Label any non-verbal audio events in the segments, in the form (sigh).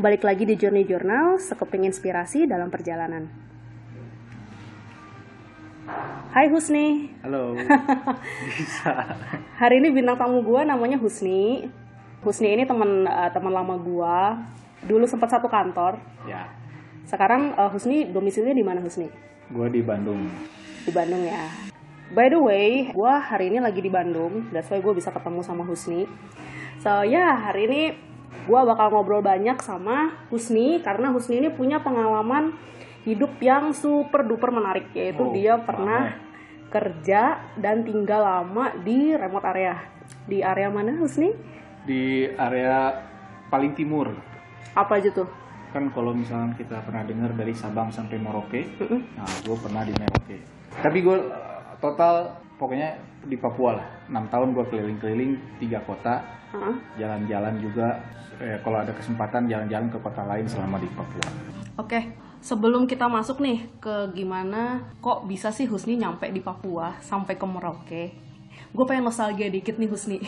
Balik lagi di Journey Journal, sekeping inspirasi dalam perjalanan. Hai Husni, Halo. (laughs) Bisa. hari ini bintang tamu gua namanya Husni. Husni ini teman eh, teman lama gua. Dulu sempat satu kantor. Ya. Sekarang eh, Husni domisilinya di mana Husni? Gue di Bandung. Di Bandung ya. By the way, gua hari ini lagi di Bandung. That's why gue bisa ketemu sama Husni. So ya hari ini gua bakal ngobrol banyak sama Husni karena Husni ini punya pengalaman hidup yang super duper menarik yaitu Oh, dia pernah kerja dan tinggal lama di remote area. Di area mana Husni? Di area paling timur. Apa aja tuh? Kan kalau misalnya kita pernah dengar dari Sabang sampai Merauke, Mm-mm. nah gue pernah di Merauke. Tapi gue total pokoknya di Papua lah. 6 tahun gue keliling-keliling tiga kota, jalan-jalan juga. Eh, kalau ada kesempatan jalan-jalan ke kota lain selama di Papua. Oke, sebelum kita masuk nih ke gimana kok bisa sih Husni nyampe di Papua sampai ke Merauke. Gue pengen nostalgia dikit nih Husni.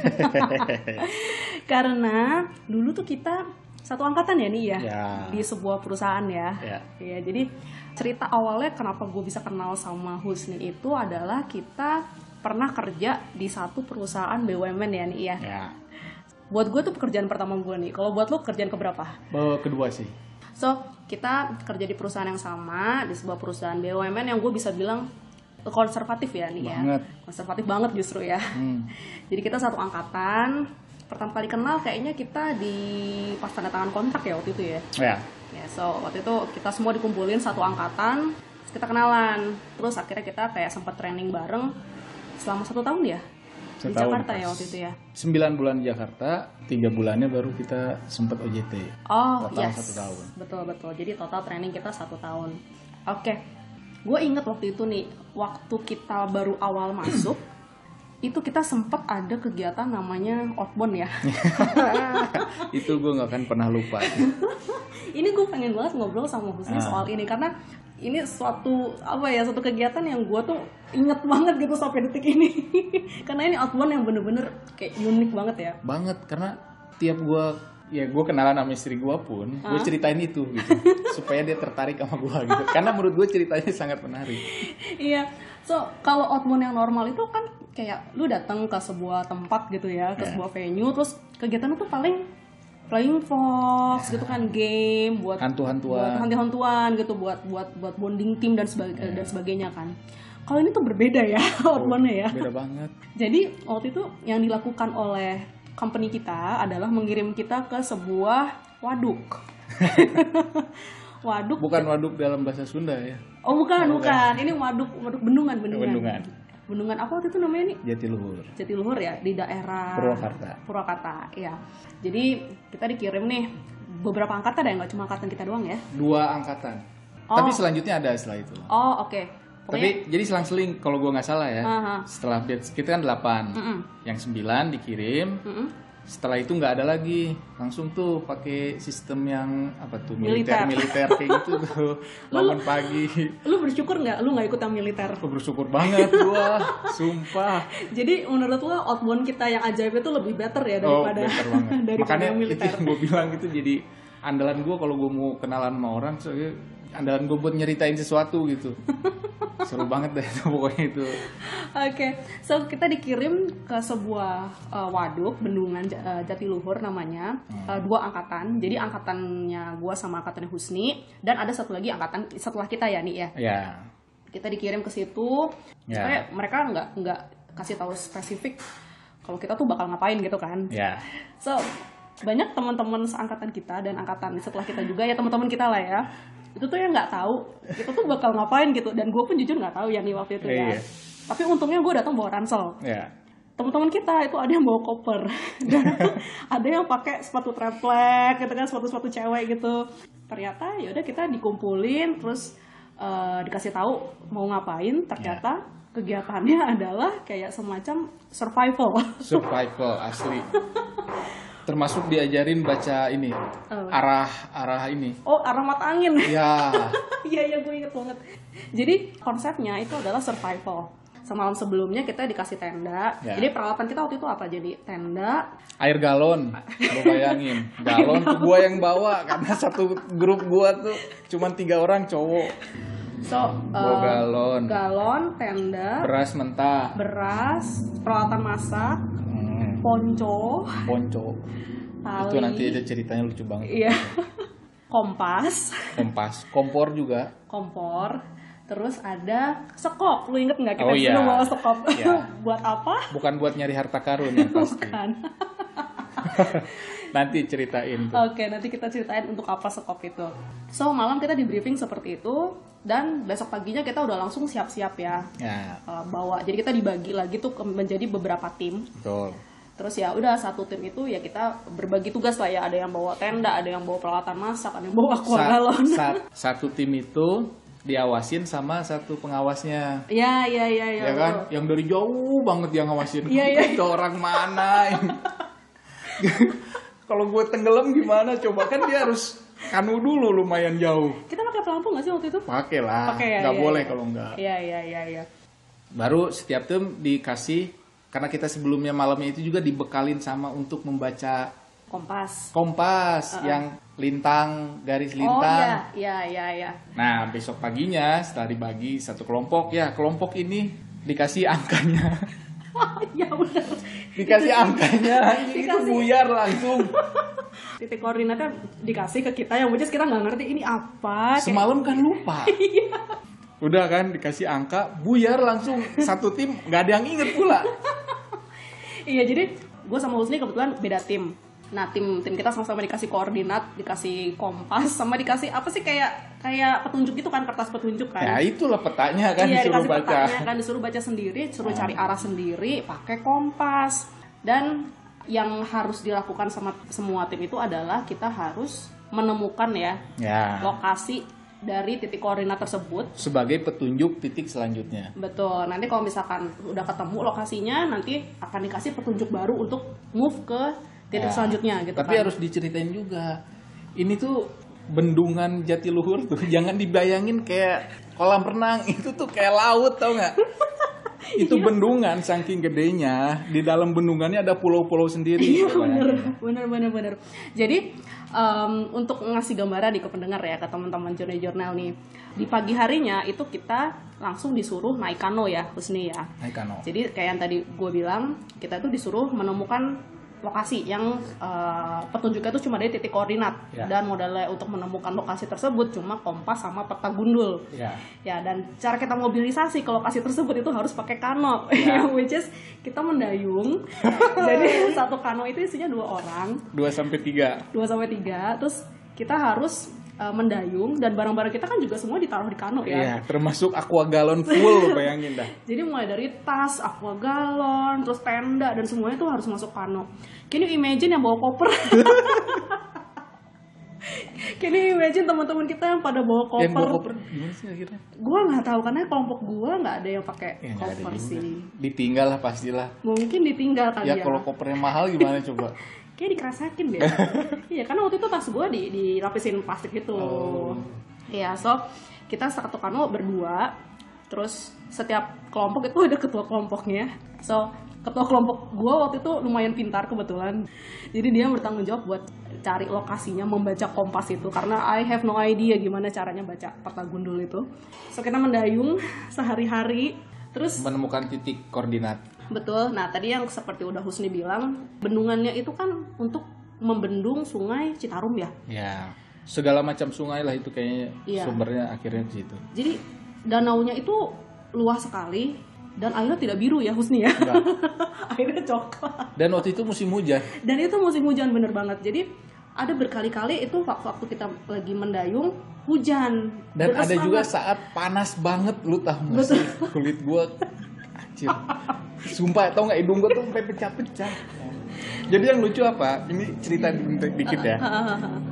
(laughs) (laughs) Karena dulu tuh kita satu angkatan ya nih ya, Ya. di sebuah perusahaan ya. Ya. Ya, jadi cerita awalnya kenapa gue bisa kenal sama Husni itu adalah kita pernah kerja di satu perusahaan BUMN ya nih ya. ya. Buat gue tuh pekerjaan pertama gue nih. Kalau buat lo kerjaan keberapa? Kedua sih. So, kita kerja di perusahaan yang sama, di sebuah perusahaan BUMN yang gue bisa bilang konservatif ya nih Banget. ya. Konservatif banget justru ya. Hmm. (laughs) Jadi kita satu angkatan. Pertama kali kenal kayaknya kita di pas tanda tangan kontrak ya waktu itu ya. Ya. Ya, so waktu itu kita semua dikumpulin satu angkatan, terus kita kenalan. Terus akhirnya kita kayak sempat training bareng selama satu tahun ya. Di Setahun Jakarta ya waktu itu ya. 9 bulan di Jakarta, tiga bulannya baru kita sempat OJT. Oh, Total yes. satu tahun. Betul, betul. Jadi total training kita satu tahun. Oke. Gue inget waktu itu nih, waktu kita baru awal masuk, itu kita sempat ada kegiatan namanya outbound ya. (laughs) itu gue nggak akan pernah lupa (laughs) ini gue pengen banget ngobrol sama Husni Ah. soal ini karena ini suatu apa ya suatu kegiatan yang gue tuh inget banget gitu sampai detik ini (laughs) karena ini outbound yang bener-bener kayak unik banget ya banget karena tiap gue ya gue kenalan sama istri gue pun gue Ah. ceritain itu gitu supaya dia tertarik sama gue gitu karena menurut gue ceritanya sangat menarik Iya, so kalau outbound yang normal itu kan kayak lu datang ke sebuah tempat gitu ya, ke Ya. sebuah venue, terus kegiatan itu paling playing fox gitu kan, game buat Hantu-hantuan. buat hantu-hantuan gitu, buat buat buat bonding tim dan sebag- Ya. dan sebagainya kan. Kalau ini tuh berbeda ya (laughs) outboundnya ya. beda banget Jadi waktu itu yang dilakukan oleh company kita adalah mengirim kita ke sebuah waduk. (laughs) waduk. bukan waduk dalam bahasa Sunda ya Oh bukan, bukan. Ini waduk, waduk bendungan, bendungan. Bendungan. Bendungan apa waktu itu namanya nih? Jatiluhur Jatiluhur ya di daerah Purwakarta. Purwakarta, iya. Jadi kita dikirim nih beberapa angkatan ada nggak cuma angkatan kita doang ya? dua angkatan Oh. tapi selanjutnya ada setelah itu Oh oke. Pokoknya tapi jadi selang-seling kalau gue nggak salah ya Aha. setelah batch kita kan 8 Mm-mm. yang 9 dikirim Mm-mm. Setelah itu nggak ada lagi. Langsung tuh pakai sistem yang apa tuh Militer. militer. militer kayak gitu (laughs) tuh. Bangun pagi. lu bersyukur nggak? Lu nggak ikut yang militer? aku bersyukur banget gua. Sumpah. (laughs) Jadi menurut lo outbound kita yang ajaib itu lebih better ya oh daripada better banget. (laughs) daripada makanya yang itu militer. yang gue bilang itu jadi andalan gua kalau gue mau kenalan sama orang soalnya andalan gue buat nyeritain sesuatu gitu. (laughs) Seru banget deh itu pokoknya itu. Oke, so kita dikirim ke sebuah uh, waduk bendungan uh, Jatiluhur namanya, Uh, dua angkatan. Jadi angkatannya gua sama angkatannya Husni. Dan ada satu lagi angkatan setelah kita ya nih ya. ya. Kita dikirim ke situ. Ya. supaya mereka nggak nggak kasih tahu spesifik kalau kita tuh bakal ngapain gitu kan. ya. So banyak teman-teman seangkatan kita dan angkatan setelah kita juga ya teman-teman kita lah ya itu tuh yang nggak tahu. Kita tuh bakal ngapain gitu. Dan gue pun jujur nggak tahu ya nih waktu itu ya. Iya. tapi untungnya gue datang bawa ransel. Ya teman-teman kita itu ada yang bawa koper. (laughs) Dan ada yang pakai sepatu triplek gitu kan sepatu-sepatu cewek gitu. Ternyata ya udah kita dikumpulin terus eh, dikasih tahu mau ngapain. Ternyata kegiatannya (laughs) adalah kayak semacam survival. Survival asli (laughs) termasuk diajarin baca ini arah arah ini oh arah mata angin ya (laughs) Iya iya gue inget banget. Jadi konsepnya itu adalah survival. semalam sebelumnya kita dikasih tenda. Ya. Jadi peralatan kita waktu itu apa? Jadi tenda, Air galon, lo bayangin. (laughs) Galon tuh gua yang bawa karena satu grup gua tuh cuman tiga orang cowok. so Bawa eh, galon, galon, tenda, beras mentah, beras, peralatan masak, ponco, ponco. tali, Itu nanti ada ceritanya lucu banget. iya, (laughs) kompas, Kompas, kompor juga. kompor, terus ada sekop. Lu inget nggak kita Oh, iya. bawa sekop? Iya. (laughs) Buat apa? Bukan buat nyari harta karun ya pasti. Kan. (laughs) Nanti ceritain tuh. Oke, nanti kita ceritain untuk apa sekop itu. So, malam kita di briefing seperti itu dan besok paginya kita udah langsung siap-siap ya Ya, uh, bawa. Jadi kita dibagi lagi tuh menjadi beberapa tim. betul. Terus ya udah satu tim itu ya kita berbagi tugas lah ya. Ada yang bawa tenda, ada yang bawa peralatan masak, ada yang bawa aqua Sa- sa- satu tim itu diawasin sama satu pengawasnya. Ya, ya, ya, ya. ya kan? Yang dari jauh banget yang ngawasin. Iya, iya. Itu orang mana? (laughs) Kalau gue tenggelam gimana? Coba kan dia harus kanu dulu lumayan jauh. Kita pakai pelampung nggak sih waktu itu? Pakai lah, Pakai ya, nggak iya, boleh iya. kalau nggak. Iya, iya, iya, iya. Baru setiap tim dikasih karena kita sebelumnya malamnya itu juga dibekalin sama untuk membaca Kompas. kompas yang lintang garis Oh lintang. iya, iya, iya, iya. Nah besok paginya setelah dibagi satu kelompok ya kelompok ini dikasih angkanya, (laughs) ya benar. dikasih angkanya itu Dikasih. buyar langsung. (laughs) titik koordinatnya dikasih ke kita yang which is kita nggak ngerti ini apa Semalam kan lupa. (laughs) Udah kan dikasih angka buyar langsung satu tim nggak ada yang inget pula. Iya jadi gue sama Husni kebetulan beda tim nah tim tim kita sama-sama dikasih koordinat dikasih kompas sama dikasih apa sih kayak kayak petunjuk itu kan kertas petunjuk kan Ya itulah petanya kan iya disuruh dikasih baca. petanya kan disuruh baca sendiri disuruh cari arah sendiri pakai kompas dan yang harus dilakukan sama semua tim itu adalah kita harus menemukan ya Ya. lokasi dari titik koordinat tersebut Sebagai petunjuk titik selanjutnya. Betul. Nanti kalau misalkan udah ketemu lokasinya, nanti akan dikasih petunjuk baru untuk move ke titik Ya. selanjutnya gitu Tapi kan. harus diceritain juga. Ini tuh bendungan Jatiluhur tuh (laughs) jangan dibayangin kayak kolam renang (laughs) itu tuh kayak laut tau nggak? (laughs) itu bendungan saking gedenya di dalam bendungannya ada pulau-pulau sendiri. Iya Coba bener, bayangin. bener, bener, bener. Jadi em, untuk ngasih gambaran nih ke pendengar ya, ke teman-teman jurnal jurnal nih, di pagi harinya itu kita langsung disuruh naik kano ya, Husni ya. Naik kano. Jadi kayak yang tadi gue bilang, kita tuh disuruh menemukan lokasi yang eh, petunjuknya tuh cuma dari titik koordinat Ya. dan modalnya untuk menemukan lokasi tersebut cuma kompas sama peta gundul. Ya. Ya dan cara kita mobilisasi ke lokasi tersebut itu harus pakai kano, Ya. (laughs) which is kita mendayung. (laughs) Jadi satu kano itu isinya dua orang, 2 sampai 3. dua sampai tiga. Terus kita harus uh, mendayung dan barang-barang kita kan juga semua ditaruh di kano ya. Iya, termasuk aqua galon full bayangin dah. (laughs) Jadi mulai dari tas, aqua galon, terus tenda dan semuanya itu harus masuk kano. Can you imagine yang bawa koper? (laughs) Can you imagine teman-teman kita yang pada bawa koper? Yang bawa koper gimana sih akhirnya? Gua nggak tahu karena kelompok gua nggak ada yang pakai Ya, koper sih. Ditinggal lah pastilah. Mungkin ditinggal kali Ya ya. kalau kopernya mahal gimana coba? (laughs) Kayak dikerasakin deh. (laughs) Iya, karena waktu itu tas gua di dilapisin plastik gitu. Oh. Iya, so kita satu kano berdua. Terus setiap kelompok itu ada ketua kelompoknya. So ketua kelompok gua waktu itu lumayan pintar kebetulan. Jadi dia bertanggung jawab buat cari lokasinya membaca kompas itu karena I have no idea gimana caranya baca peta gundul itu. So kita mendayung sehari-hari. Terus Menemukan titik koordinat. Betul. Nah, tadi yang seperti udah Husni bilang, bendungannya itu kan untuk membendung sungai Citarum ya. Ya, segala macam sungai lah itu kayaknya Iya. sumbernya akhirnya di situ. Jadi danaunya itu luas sekali dan airnya tidak biru ya Husni ya. (laughs) Airnya coklat. Dan waktu itu musim hujan. Dan itu musim hujan bener banget. Jadi ada berkali-kali itu waktu kita lagi mendayung hujan. Dan ada juga saat panas banget lu tahu sih kulit gua (laughs) anjir. Sumpah tau nggak hidung gua tuh sampai pecah-pecah. Jadi yang lucu apa? Ini cerita di- dikit ya.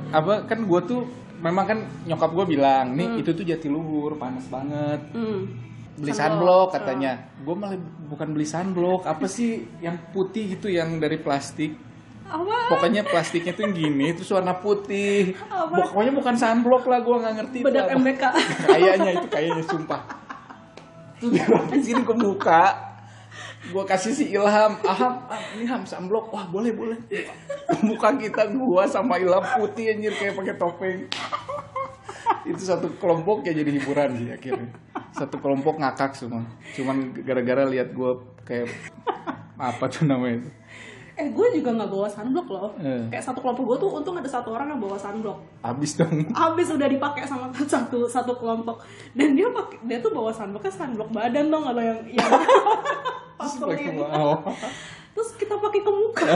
Apa kan gua tuh memang kan nyokap gua bilang, nih itu tuh Jatiluhur panas banget. Hmm. Beli Sunblock. sunblock katanya. Gua malah bukan beli sunblock, apa sih yang putih itu yang dari plastik. Apa? Pokoknya plastiknya tuh yang gini, terus warna putih. Apa? Pokoknya bukan sunblock lah, gua nggak ngerti. itu Bedak. MBK. kayaknya itu kayaknya sumpah terus dia masukin ke muka. Gue kasih si Ilham Aham ah, ini Ham sunblock wah boleh boleh. Muka kita gua sama Ilham putih anjir kayak pakai topeng. Itu satu kelompok ya jadi hiburan sih akhirnya. Satu kelompok ngakak semua. Cuman gara-gara lihat gue kayak apa tuh namanya itu eh gue juga nggak bawa sunblock loh. Eh. kayak satu kelompok gue tuh untung ada satu orang yang bawa sunblock. Habis dong. Abis udah dipakai sama (laughs) satu satu kelompok. Dan dia pakai dia tuh bawa sunblocknya sunblock badan dong kalau yang yang (laughs) terus wow. terus kita pakai ke muka.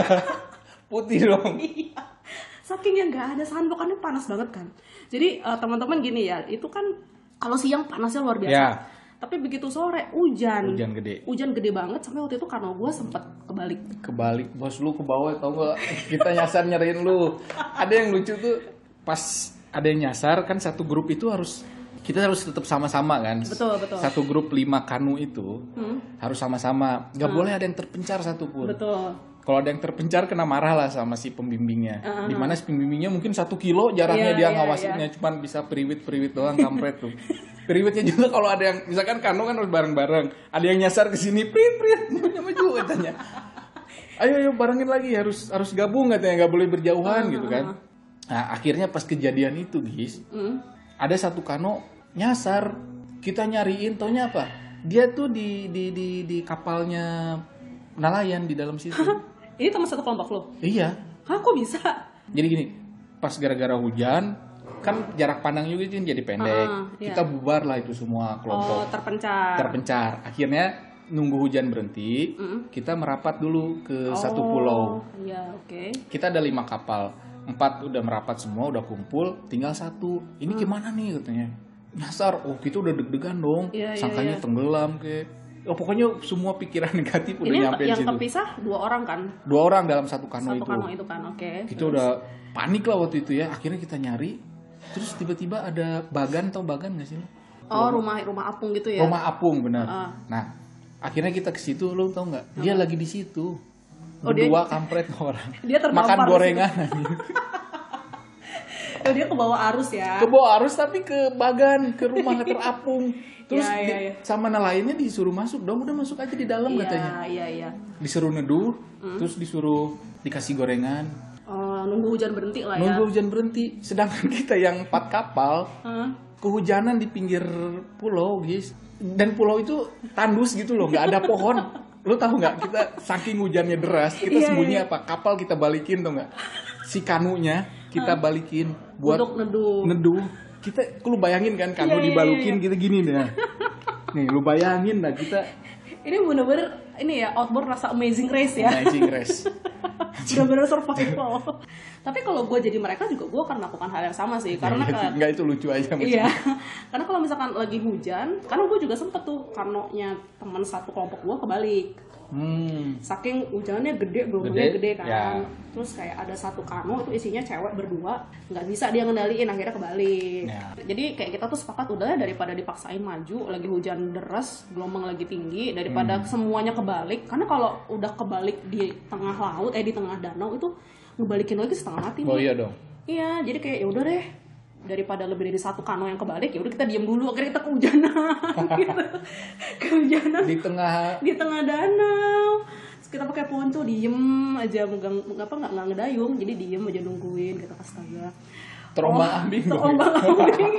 (laughs) Putih dong. Iya. Saking yang nggak ada sunblock kan panas banget kan. Jadi eh, teman-teman gini ya itu kan kalau siang panasnya luar biasa. Ya. Tapi begitu sore hujan. Hujan gede. Hujan gede banget sampai waktu itu karena gue sempet kebalik. Kebalik. Bos lu ke bawah tau gak kita nyasar nyariin lu. Ada yang lucu tuh pas ada yang nyasar kan satu grup itu harus kita harus tetap sama-sama kan. Betul, betul. satu grup lima kanu itu Hmm. harus sama-sama. Nggak boleh ada yang terpencar satupun betul. Kalau ada yang terpencar kena marah lah sama si pembimbingnya. Uh-huh. di mana si pembimbingnya mungkin satu kilo jaraknya Iya, dia iya, ngawasinnya cuman bisa periwit-periwit doang kampret tuh. (laughs) Periwitnya juga kalau ada yang misalkan kanu kan harus bareng-bareng. Ada yang nyasar ke sini prit prit. (laughs) Maju maju katanya. Ayo ayo barengin lagi harus harus gabung katanya nggak boleh berjauhan gitu kan. nah akhirnya pas kejadian itu guys Hmm. ada satu kano nyasar. Kita nyariin taunya apa? Dia tuh di di di di kapalnya nelayan di dalam situ. Ini teman satu kelompok lo? Iya. Hah kok bisa? Jadi gini pas gara-gara hujan kan jarak pandang juga jadi pendek. Ah, iya. kita bubar lah itu semua oh kelompok terpencar. Terpencar. Akhirnya nunggu hujan berhenti Mm-mm. kita merapat dulu ke satu Oh, pulau. iya oke. Kita ada lima kapal. Empat udah merapat semua udah kumpul tinggal satu. Ini Hmm. gimana nih katanya nyasar oh kita udah deg-degan dong. Iya, iya, sangkanya iya. tenggelam ke oh pokoknya semua pikiran (laughs) negatif udah ini yang, nyampe yang situ. kepisah dua orang kan? Dua orang dalam satu kano satu itu. kano itu kan oke. Kita udah panik lah waktu itu ya. Akhirnya kita nyari. Terus tiba-tiba ada bagan atau bagan nggak sih lo oh rumah rumah apung gitu ya? Rumah apung benar. Ah. nah akhirnya kita ke situ lo tau nggak? Dia lagi di situ. Oh, dia- berdua kampret orang. (laughs) Dia makan gorengan. (laughs) oh, dia ke bawah arus ya? Ke bawah arus tapi ke bagan ke rumah terapung. (laughs) Terus iya, di- iya. sama nelayannya disuruh masuk dong udah masuk aja di dalam katanya. iya iya. Disuruh neduh Hmm. terus disuruh dikasih gorengan. Oh, nunggu hujan berhenti lah ya. Nunggu hujan berhenti. Sedangkan (laughs) kita yang empat kapal Hah? kehujanan di pinggir pulau guys. Dan pulau itu tandus gitu loh nggak ada pohon. (laughs) Lo tahu nggak kita saking hujannya deras kita Iya, sembunyi iya. apa? Kapal kita balikin tuh nggak? Si kanunya kita balikin buat untuk neduh. neduh. Kita lu bayangin kan kanu Iya, iya, dibalukin iya. kita gini nih (laughs) nih lu bayangin lah kita. Ini bener-bener ini ya outboard rasa amazing race ya. Amazing race. (laughs) Bener-bener survival. Tapi kalau gue jadi mereka juga gue akan melakukan hal yang sama sih karena kan nggak itu lucu aja maksudnya. Iya, (laughs) karena kalau misalkan lagi hujan, karena gue juga sempet tuh kanonya teman satu kelompok gue kebalik. Hmm Saking hujannya gede, gelombangnya Gede, gede, kan. ya. Terus kayak ada satu kano itu isinya cewek berdua, nggak bisa dia ngendaliin, akhirnya kebalik. Ya. Jadi kayak kita tuh sepakat udah daripada dipaksain maju, lagi hujan deras, gelombang lagi tinggi, daripada Hmm. semuanya kebalik. Karena kalau udah kebalik di tengah laut, eh di tengah danau itu ngebalikin lagi setengah mati. oh nih. iya dong Iya, jadi kayak ya udah deh daripada lebih dari satu kano yang kebalik ya udah kita diem dulu akhirnya kita kehujanan (laughs) gitu. kehujanan di tengah di tengah danau. Terus kita pakai ponco diem aja megang apa nggak nggak ngedayung jadi diem aja nungguin kita astaga. Terombang ambing. dong terombang (laughs) ambing.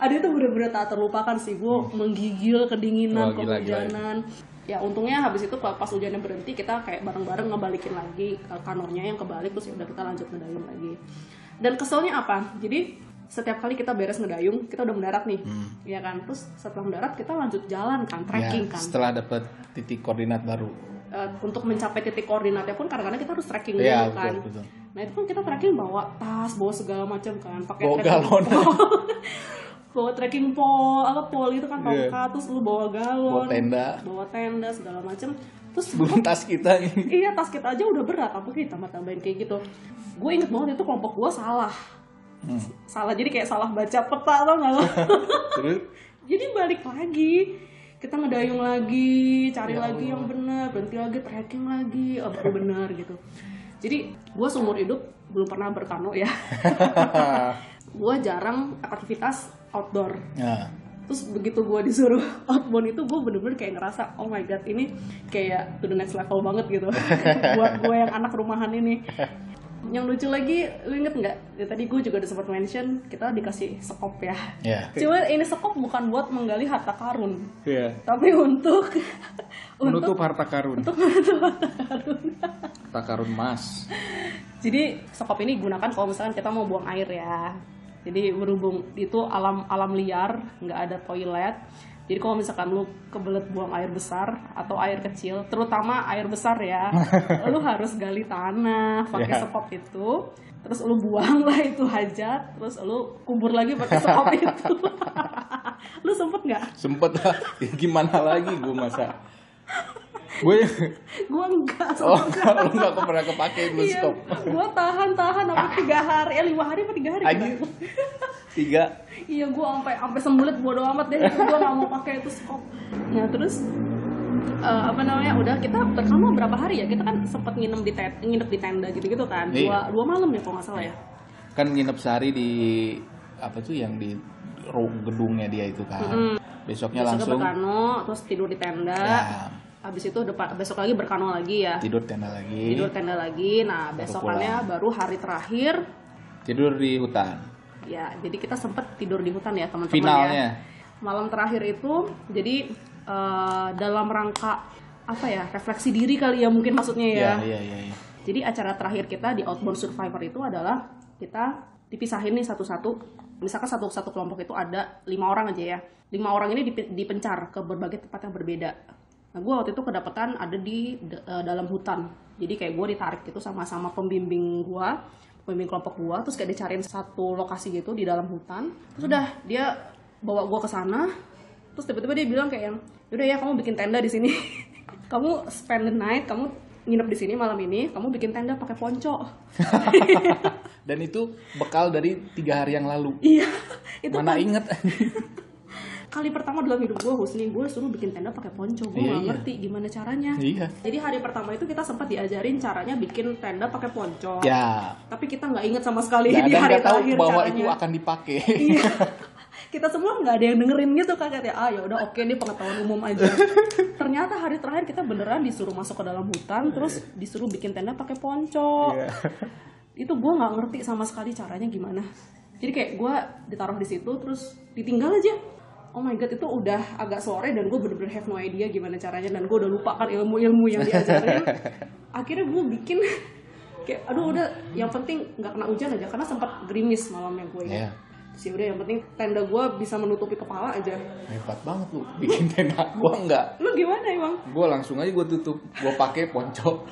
Ada itu bener-bener tak terlupakan sih gue menggigil kedinginan gila, gila. kehujanan ya untungnya habis itu pas hujannya berhenti kita kayak bareng-bareng ngebalikin lagi ke kanornya yang kebalik terus ya udah kita lanjut ngedayung lagi dan keselnya apa jadi setiap kali kita beres ngedayung kita udah mendarat nih ya kan terus setelah mendarat kita lanjut jalan kan trekking Hmm. Ya, kan setelah dapat titik koordinat baru Eh, untuk mencapai titik koordinatnya pun kadang-kadang kita harus trekking Iya, dulu betul, kan betul. nah itu kan kita trekking bawa tas bawa segala macam kan pakai Bawa galon. (laughs) bawa trekking pole apa pole itu kan Iya. tongkat terus lu bawa galon Bawa tenda. bawa tenda segala macam terus belum tas kita iya tas kita aja udah berat. Apa kita tambah tambahin kayak gitu? Gue inget banget itu kelompok gue salah. Hmm. salah jadi kayak salah baca peta tau gak lo? (laughs) Jadi balik lagi. Kita ngedayung lagi cari Ya lagi yang benar berhenti lagi trekking lagi oh, baru benar gitu. Jadi gue seumur hidup belum pernah berkano ya. (laughs) Gue jarang aktivitas outdoor. Nah terus begitu gue disuruh (laughs) outbound itu gue bener-bener kayak ngerasa oh my god ini kayak to the next level banget gitu (laughs) buat gue yang anak rumahan ini yang lucu lagi lu inget nggak ya, tadi gue juga udah sempat mention kita dikasih sekop ya Ya. cuma ini sekop bukan buat menggali harta karun Iya. tapi untuk (laughs) Menutup harta karun. untuk menutup harta karun Harta karun emas. Jadi sekop ini gunakan kalau misalkan kita mau buang air ya. Jadi berhubung itu alam alam liar, nggak ada toilet. Jadi kalau misalkan lu kebelet buang air besar atau air kecil, terutama air besar ya, (laughs) lu harus gali tanah pakai Ya. sekop itu. Terus lu buang lah itu hajat, terus lu kubur lagi pakai sekop itu. (laughs) lu sempet nggak? Sempet lah. Ya, (laughs) gimana lagi gue masa. Gue (laughs) Gua enggak. oh (laughs) kalau nggak aku pernah kepake dulu Iya, stop. gua tahan-tahan sampai tiga hari, eh lima hari apa tiga hari? Aja tiga. (laughs) Iya, gue sampai sampai sembulet bodo amat deh. Gue nggak mau pakai itu skop. Nah terus eh, apa namanya? Udah kita berkamu berapa hari ya? Kita kan sempat nginep di tent, nginep di tenda gitu-gitu kan. Dua Iya. dua malam ya kalau nggak salah ya. Kan nginep sehari di apa tuh yang di gedungnya dia itu kan. Besoknya Besoknya langsung berkano, terus tidur di tenda. Ya. Habis itu depan, besok lagi berkano lagi ya. tidur tenda lagi. Tidur tenda lagi. Nah besokannya baru hari terakhir. Tidur di hutan. Ya, jadi kita sempet tidur di hutan ya teman-teman Finalnya. ya. Malam terakhir itu, jadi eh, dalam rangka apa ya refleksi diri kali ya mungkin maksudnya ya. Iya, iya, iya. iya. Jadi acara terakhir kita di Outbound Survivor itu adalah kita dipisahin nih satu-satu. Misalkan satu satu kelompok itu ada lima orang aja ya. Lima orang ini dipe- dipencar ke berbagai tempat yang berbeda. Nah, gue waktu itu kedapatan ada di d- eh, dalam hutan. Jadi kayak gue ditarik gitu sama-sama pembimbing gue, pembimbing kelompok gue. Terus kayak dicariin satu lokasi gitu di dalam hutan. Terus udah dia bawa gue ke sana. Terus tiba-tiba dia bilang kayak yang, udah ya kamu bikin tenda di sini. (laughs) kamu spend the night, kamu nginep di sini malam ini, kamu bikin tenda pakai ponco. (laughs) Dan itu bekal dari tiga hari yang lalu. iya, itu Mana inget? (laughs) kali pertama dalam hidup gue Husni gue suruh bikin tenda pakai ponco gue Iya, nggak iya. ngerti gimana caranya iya. jadi hari pertama itu kita sempat diajarin caranya bikin tenda pakai ponco Ya. tapi kita nggak inget sama sekali Dan (laughs) di hari tahu terakhir bahwa caranya itu akan dipakai. (laughs) iya kita semua nggak ada yang dengerin gitu kan katanya ah ya udah oke nih pengetahuan umum aja (laughs) ternyata hari terakhir kita beneran disuruh masuk ke dalam hutan terus disuruh bikin tenda pakai ponco Iya. itu gue nggak ngerti sama sekali caranya gimana jadi kayak gue ditaruh di situ terus ditinggal aja oh my god itu udah agak sore dan gue bener-bener have no idea gimana caranya dan gue udah lupa kan ilmu-ilmu yang diajarin (laughs) akhirnya gue bikin kayak aduh udah yang penting nggak kena hujan aja karena sempat gerimis malamnya gue Iya. sih udah yang penting tenda gue bisa menutupi kepala aja Hebat banget lu bikin tenda. (laughs) Gua enggak. lu gimana emang Gua langsung aja gua tutup. Gua pakai ponco.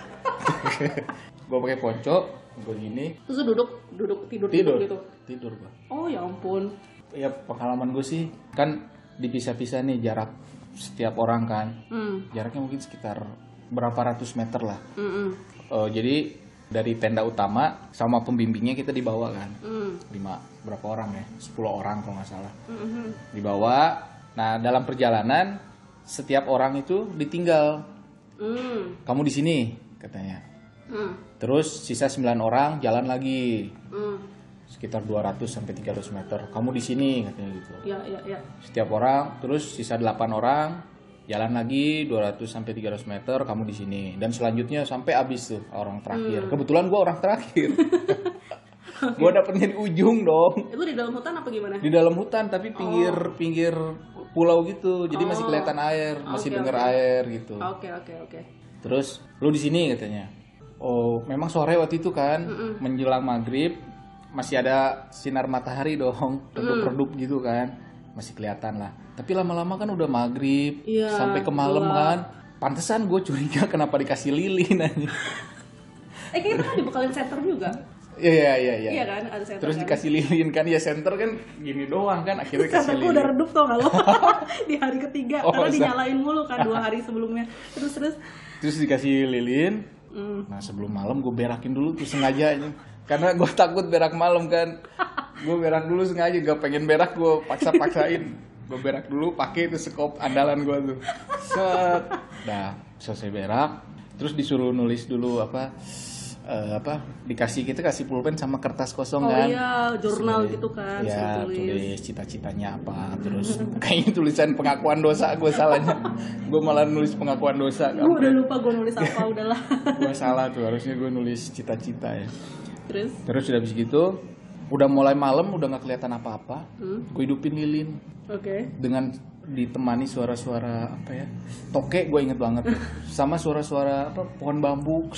(laughs) gua pakai ponco, gua gini terus lu duduk duduk tidur tidur. gitu Tidur gua. oh ya ampun Ya pengalaman gue sih kan dipisah-pisah nih jarak setiap orang kan. hmm Jaraknya mungkin sekitar berapa ratus meter lah. hmm hmm Eh, jadi dari tenda utama sama pembimbingnya kita dibawa kan. hmm Lima berapa orang ya? 10 orang kalau nggak salah. hmm, hmm. Dibawa. Nah, dalam perjalanan setiap orang itu ditinggal. hmm Kamu di sini katanya. hmm Terus sisa 9 orang jalan lagi hmm sekitar 200 sampai 300 meter. Kamu di sini katanya gitu. ya ya ya Setiap orang terus sisa 8 orang jalan lagi 200 sampai 300 meter kamu di sini dan selanjutnya sampai habis tuh orang terakhir. Kebetulan gua orang terakhir. (laughs) (laughs) gua dapetnya di ujung dong. itu di dalam hutan apa gimana Di dalam hutan tapi pinggir pinggir pulau gitu. Jadi masih kelihatan air, masih Oke, denger oke. air gitu. oke oke oke Terus lu di sini katanya. Oh, memang sore waktu itu kan menjelang maghrib masih ada sinar matahari dong, redup-redup gitu kan. Masih kelihatan lah. Tapi lama-lama kan udah maghrib Iya, sampai ke malam kan. Pantesan gue curiga (laughs) kenapa dikasih lilin aja. eh kita kan dibekalin center juga Iya iya iya iya. iya kan ada center Terus kan? dikasih lilin kan ya center kan gini doang kan akhirnya kasih lilin. udah redup tau gak lo (laughs) di hari ketiga Oh, karena dinyalain mulu kan dua (laughs) hari sebelumnya terus terus Terus dikasih lilin. hmm. Nah sebelum malam gue berakin dulu tuh sengaja aja. Karena gue (laughs) takut berak malam kan. Gue berak dulu sengaja gak pengen berak gue paksa-paksain. Gue berak dulu pakai itu sekop andalan gue tuh. Set. Nah selesai berak. Terus disuruh nulis dulu apa eh, apa dikasih kita kasih pulpen sama kertas kosong Oh kan iya, jurnal gitu kan, ya tulis. tulis cita-citanya apa terus (laughs) kayaknya tulisan pengakuan dosa gue salahnya gue malah nulis pengakuan dosa Gue udah lupa gue nulis apa udahlah. gue salah tuh harusnya gue nulis cita-cita ya Terus, terus udah habis gitu udah mulai malam udah nggak kelihatan apa-apa hmm, gue hidupin lilin oke. dengan ditemani suara-suara apa ya toke gue inget banget sama suara-suara apa pohon bambu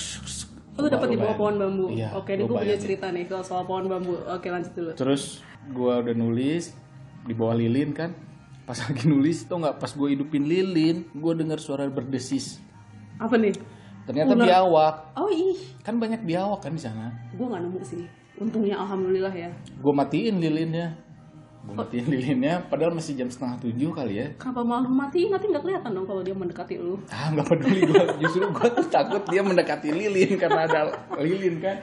Oh, lu dapat di bawah pohon bambu. Iya, Oke, ini gue punya cerita nih kalau soal pohon bambu. Oke, lanjut dulu. terus gue udah nulis di bawah lilin kan pas lagi nulis tuh nggak pas gue hidupin lilin gue dengar suara berdesis Apa nih? Ternyata Ular. biawak. Oh ih, kan banyak biawak kan di sana. Gue nggak nemu sih. Untungnya alhamdulillah ya. gue matiin lilinnya. Gue matiin lilinnya. Padahal masih jam setengah tujuh kali ya. Kenapa malah matiin? Nanti nggak kelihatan dong kalau dia mendekati lu. ah nggak peduli gue (laughs) justru gue tuh takut dia mendekati lilin karena ada lilin kan.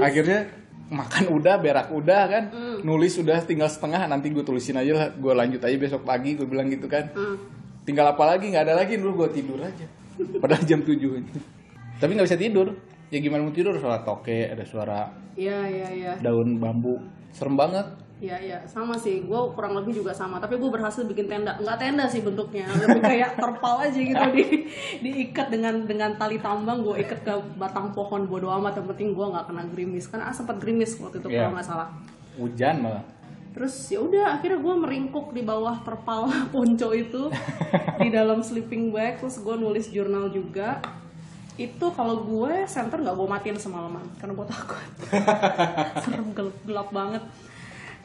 Akhirnya makan udah berak udah kan. Nulis udah tinggal setengah nanti gue tulisin aja lah. Gue lanjut aja besok pagi gue bilang gitu kan. Hmm. tinggal apa lagi? Nggak ada lagi dulu gue tidur aja. (laughs) Padahal jam 7 tapi nggak bisa tidur ya gimana mau tidur suara toke ada suara Iya, iya, iya. daun bambu serem banget Iya, iya. Sama sih. Gue kurang lebih juga sama. Tapi gue berhasil bikin tenda. Nggak tenda sih bentuknya. Lebih kayak terpal aja gitu. Di, diikat dengan dengan tali tambang. Gue ikat ke batang pohon. Bodo amat. Yang penting gue nggak kena gerimis. Kan ah, sempat gerimis waktu itu Iya. kalau nggak salah. hujan malah Terus ya udah akhirnya gue meringkuk di bawah terpal (laughs) ponco itu di dalam sleeping bag terus gue nulis jurnal juga itu kalau gue center nggak gue matiin semalaman karena gue takut (laughs) serem gelap, gelap banget.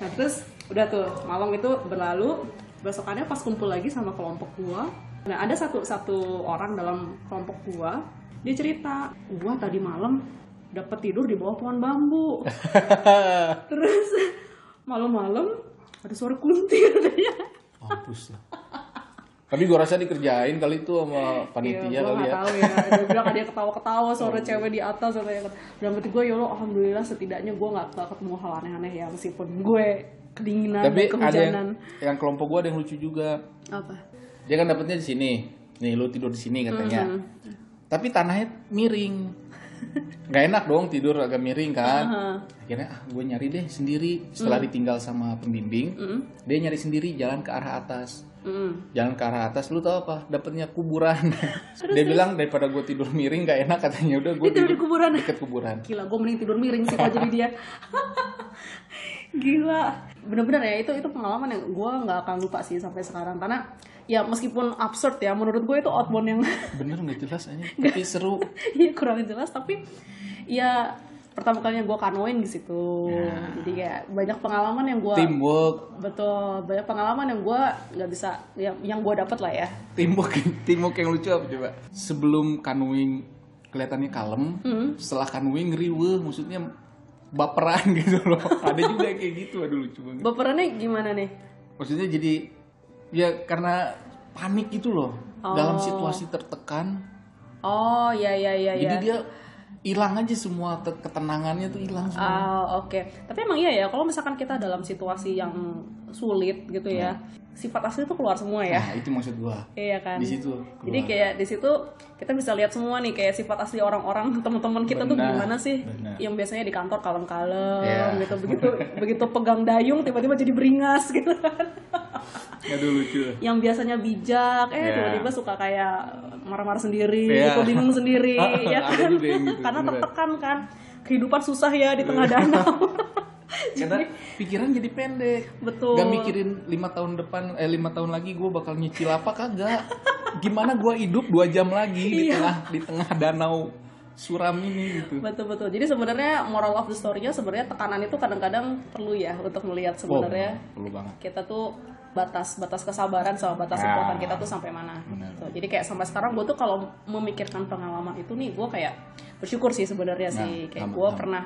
Nah terus udah tuh malam itu berlalu. Besokannya pas kumpul lagi sama kelompok gue nah ada satu satu orang dalam kelompok gue dia cerita gue tadi malam dapat tidur di bawah pohon bambu. (laughs) Terus malam-malam ada suara kuntir. Katanya mampus lah tapi gue rasa dikerjain kali itu sama panitia Iya, kali ya. tahu ya. Dia bilang ada yang ketawa-ketawa, (laughs) suara cewek di atas, atau yang dalam hati gue ya Allah, alhamdulillah setidaknya gue nggak ketemu hal aneh-aneh ya meskipun gue kedinginan tapi dan ada yang, yang kelompok gue ada yang lucu juga. Apa? dia kan dapetnya di sini. Nih lu tidur di sini katanya. Hmm. tapi tanahnya miring. (laughs) Nggak enak dong tidur agak miring kan. Aha. akhirnya ah gue nyari deh sendiri. Setelah Hmm. ditinggal sama pembimbing dia nyari sendiri jalan ke arah atas Mm. jalan ke arah atas lu tau apa? Dapetnya kuburan. (laughs) Dia bilang daripada gue tidur miring gak enak katanya. Udah gue Dia tidur di kuburan. deket kuburan. Gila, gue mending tidur miring sih kalau jadi dia. (laughs) Gila, bener-bener ya itu itu pengalaman yang gue nggak akan lupa sih sampai sekarang. Karena ya meskipun absurd ya menurut gue itu outbound yang bener nggak jelas aja (laughs) tapi seru. Iya kurang jelas tapi ya pertama kalinya gue kanoin di situ. Jadi kayak banyak pengalaman yang gue teamwork. Betul banyak pengalaman yang gue nggak bisa yang yang gue dapat lah ya. Teamwork teamwork yang lucu apa coba? Sebelum canoeing kelihatannya kalem Hmm. setelah canoeing riwe maksudnya baperan (laughs) gitu loh. Ada juga yang kayak gitu aduh lucu banget. Baperannya gimana nih? Maksudnya jadi ya karena panik gitu loh. Dalam situasi tertekan. Oh ya ya ya jadi ya dia hilang aja semua te- ketenangannya tuh hilang semua Ah, oke. Tapi emang iya ya, kalau misalkan kita dalam situasi yang sulit gitu ya, sifat asli itu keluar semua ya. nah itu maksud gua Iya kan. di situ Jadi kayak di situ kita bisa lihat semua nih kayak sifat asli orang-orang (laughs) teman-teman kita tuh Benar, gimana sih? benar. Yang biasanya di kantor kalem-kalem Iya. gitu begitu (laughs) begitu pegang dayung tiba-tiba jadi beringas (laughs) gitu kan. aduh lucu Yang biasanya bijak eh Iya. tiba-tiba suka kayak marah-marah sendiri, Iya. gitu bingung sendiri (laughs) ya kan. gitu, Karena tertekan kan. Kehidupan susah ya di tengah danau. (laughs) (laughs) karena pikiran jadi pendek Betul. Gak mikirin lima tahun depan eh lima tahun lagi gue bakal nyicil apa kagak gimana gue hidup dua jam lagi di Iya. tengah di tengah danau suram ini gitu betul betul jadi sebenarnya moral of the story-nya sebenarnya tekanan itu kadang-kadang perlu ya untuk melihat sebenarnya perlu banget kita tuh batas batas kesabaran sama batas Ah. kekuatan kita tuh sampai mana. Tuh, jadi kayak sampai sekarang gue tuh kalau memikirkan pengalaman itu nih gue kayak bersyukur sih sebenarnya sih. Nah, kayak sama, gue pernah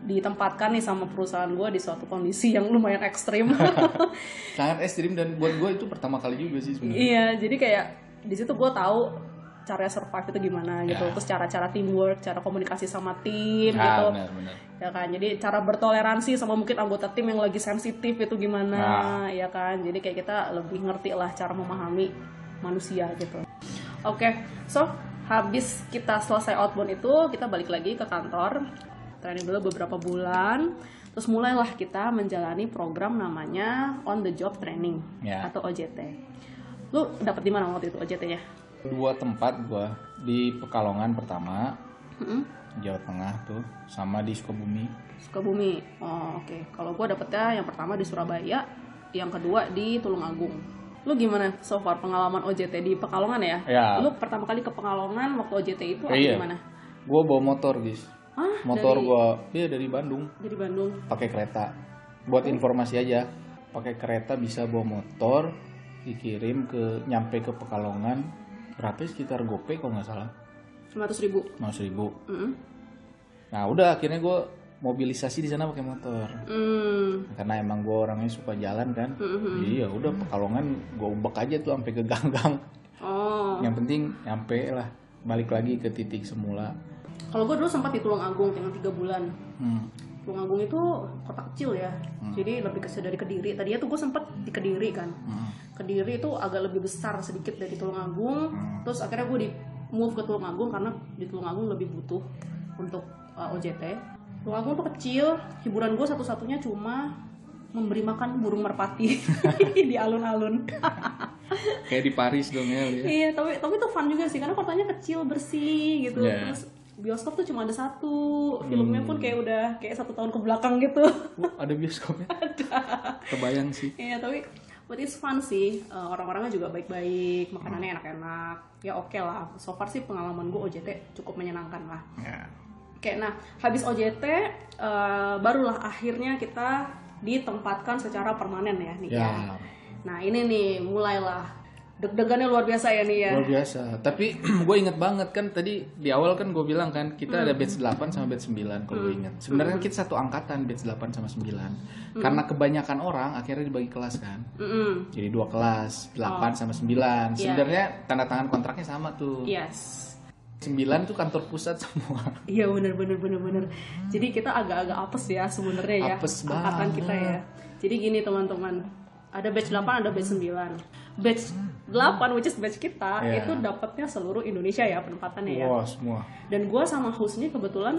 ditempatkan nih sama perusahaan gue di suatu kondisi yang lumayan ekstrim. (laughs) (laughs) Sangat ekstrim dan buat gue itu pertama kali juga sih sebenarnya. Iya jadi kayak di situ gue tahu cara survive itu gimana gitu. Ya. terus cara-cara teamwork cara komunikasi sama tim ah gitu. benar benar ya kan? Jadi cara bertoleransi sama mungkin anggota tim yang lagi sensitif itu gimana Nah. ya kan? Jadi kayak kita lebih ngerti lah cara memahami manusia gitu. Oke so habis kita selesai outbound itu kita balik lagi ke kantor. Training dulu beberapa bulan. Terus mulailah kita menjalani program namanya on the job training Ya. atau OJT lu dapat di mana waktu itu OJT-nya Dua tempat gua di Pekalongan pertama, Mm-mm. Jawa Tengah tuh, sama di Sukabumi. Sukabumi oh oke kalau gua dapetnya yang pertama di Surabaya yang kedua di Tulungagung lu gimana so far pengalaman OJT di Pekalongan ya? Ya. Lu pertama kali ke Pekalongan waktu OJT itu atau iya. gimana? Gua bawa motor, guys. Ah, Motor dari, gua dia dari Bandung, dari Bandung. pakai kereta. Buat informasi aja, pakai kereta bisa bawa motor, dikirim ke nyampe ke Pekalongan berapa sekitar gope kalau nggak salah 500 ribu. mau ribu Mm-mm. nah udah akhirnya gue mobilisasi di sana pakai motor Hmm. karena emang gue orangnya suka jalan kan Mm-mm. iya udah pekalongan gue ubek aja tuh sampai ke ganggang Oh. yang penting nyampe lah balik lagi ke titik semula Kalau gue dulu sempat di Tulungagung dengan tiga bulan. hmm. Tulungagung itu kota kecil ya, jadi lebih kecil dari Kediri. Tadinya tuh gue sempat di Kediri kan. Hmm. Kediri itu agak lebih besar sedikit dari Tulungagung. Hmm. Terus akhirnya gue di move ke Tulungagung karena di Tulungagung lebih butuh untuk uh, OJT. Tulungagung tuh kecil, hiburan gue satu-satunya cuma memberi makan burung merpati (laughs) di alun-alun. (laughs) kayak di Paris dong ya. Iya, tapi tapi itu fun juga sih karena kotanya kecil, bersih gitu. Iya. Terus bioskop tuh cuma ada satu. Filmnya pun kayak udah kayak satu tahun ke belakang gitu. Oh, ada bioskopnya (laughs) kebayang sih Iya, tapi but it's fun sih. Eh, orang-orangnya juga baik-baik, makanannya enak-enak. Ya oke lah. So far sih pengalaman gue OJT cukup menyenangkan lah. ya. Oke, nah habis OJT eh, barulah akhirnya kita ditempatkan secara permanen ya nih. ya Nah ini nih mulailah deg-degannya luar biasa ya nih ya. luar biasa tapi (clears throat) gue inget banget kan tadi di awal kan gue bilang kan kita ada batch 8 sama batch 9 kalau gue inget sebenarnya kan kita satu angkatan batch 8 sama 9 karena kebanyakan orang akhirnya dibagi kelas kan Mm-mm. jadi dua kelas 8 sama 9 sebenarnya tanda tangan kontraknya sama tuh Yes. 9 tuh kantor pusat (laughs) semua Iya bener bener bener bener. Jadi kita agak-agak apes ya sebenarnya ya Apes angkatan banget. kita ya. Jadi gini teman-teman, ada batch 8 ada batch 9. Batch 8 which is batch kita Iya. itu dapatnya seluruh Indonesia ya penempatannya ya. wah semua Dan gua sama Husni kebetulan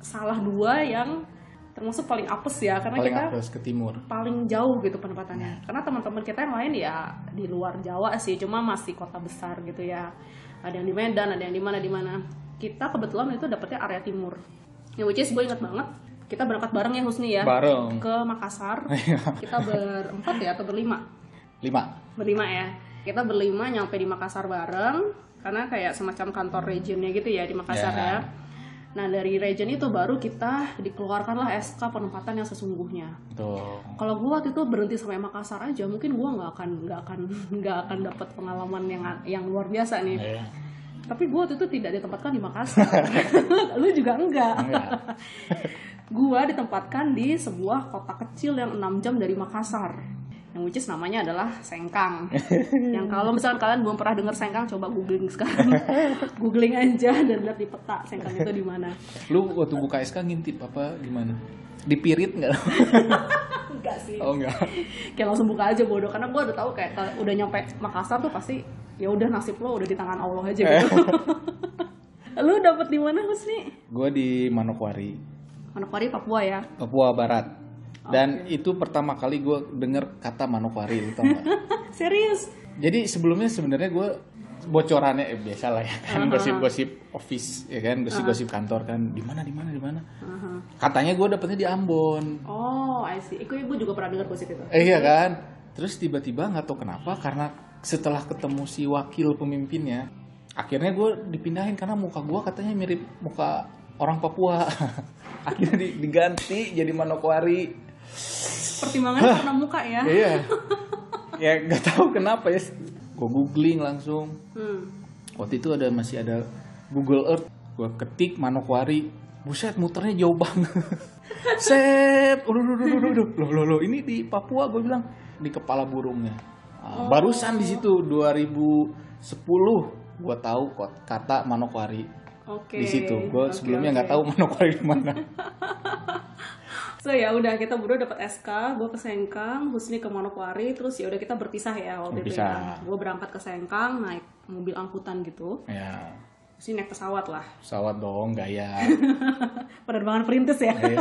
salah dua yang termasuk paling apes ya karena paling kita apes ke timur paling jauh gitu penempatannya. Karena teman-teman kita yang lain ya di luar Jawa sih, cuma masih kota besar gitu ya. Ada yang di Medan, ada yang di mana di mana. Kita kebetulan itu dapetnya area timur. Ya which is gue inget banget. Kita berangkat bareng ya Husni ya bareng ke Makassar. (laughs) kita berempat ya atau berlima? Lima Berlima ya. Kita berlima nyampe di Makassar bareng karena kayak semacam kantor regionnya gitu ya di Makassar Ya. ya. Nah dari region itu baru kita dikeluarkanlah SK penempatan yang sesungguhnya. Kalau gue waktu itu berhenti sampai Makassar aja, mungkin gue nggak akan nggak akan (laughs) nggak akan dapat pengalaman yang yang luar biasa nih. ya. Tapi gue waktu itu tidak ditempatkan di Makassar. (laughs) Lu juga enggak. Enggak. (laughs) gue ditempatkan di sebuah kota kecil yang 6 jam dari Makassar. Yang which is namanya adalah Sengkang. (laughs) yang kalau misalkan kalian belum pernah dengar Sengkang, coba googling sekarang. (laughs) googling aja dan lihat di peta Sengkang itu di mana. lu waktu buka SK ngintip apa gimana dipirit nggak (laughs) Enggak sih. oh enggak kayak langsung buka aja bodoh karena gue udah tahu kayak kalau udah nyampe Makassar tuh pasti ya udah nasib lo udah di tangan Allah aja gitu. lu dapet di mana Husni? gue di Manokwari Manokwari Papua ya. Papua Barat dan itu pertama kali gue denger kata Manokwari tau nggak (laughs) Serius? jadi sebelumnya sebenarnya gue bocorannya eh, biasa lah ya kan gosip-gosip office ya kan gosip-gosip kantor kan di mana di mana di mana Aha. katanya gue dapetnya di Ambon Oh, I see. Iku ibu juga pernah dengar gosip itu. eh, iya kan terus tiba-tiba nggak tahu kenapa karena setelah ketemu si wakil pemimpinnya akhirnya gue dipindahin karena muka gue katanya mirip muka orang Papua. (laughs) Akhirnya di- diganti jadi Manokwari. Pertimbangannya karena muka ya. iya. (laughs) Ya nggak tahu kenapa ya. Gue googling langsung. Hmm. waktu itu ada masih ada Google Earth. Gue ketik Manokwari. Buset muternya jauh banget. (laughs) Set. Udah udah udah udah loh loh loh ini di Papua gue bilang. Di kepala burungnya. Ah, barusan di situ 2010 gue tahu kata Manokwari Oke. di situ gue Oke, sebelumnya nggak tahu Manokwari di mana (laughs) So ya udah kita berdua dapat SK, gue ke Sengkang, Husni ke Manokwari, terus ya udah kita berpisah ya waktu itu Berpisah. ya. Gue berangkat ke Sengkang naik mobil angkutan gitu. ya Sini naik pesawat lah. Pesawat dong, gaya. (laughs) Penerbangan perintis ya. Iya.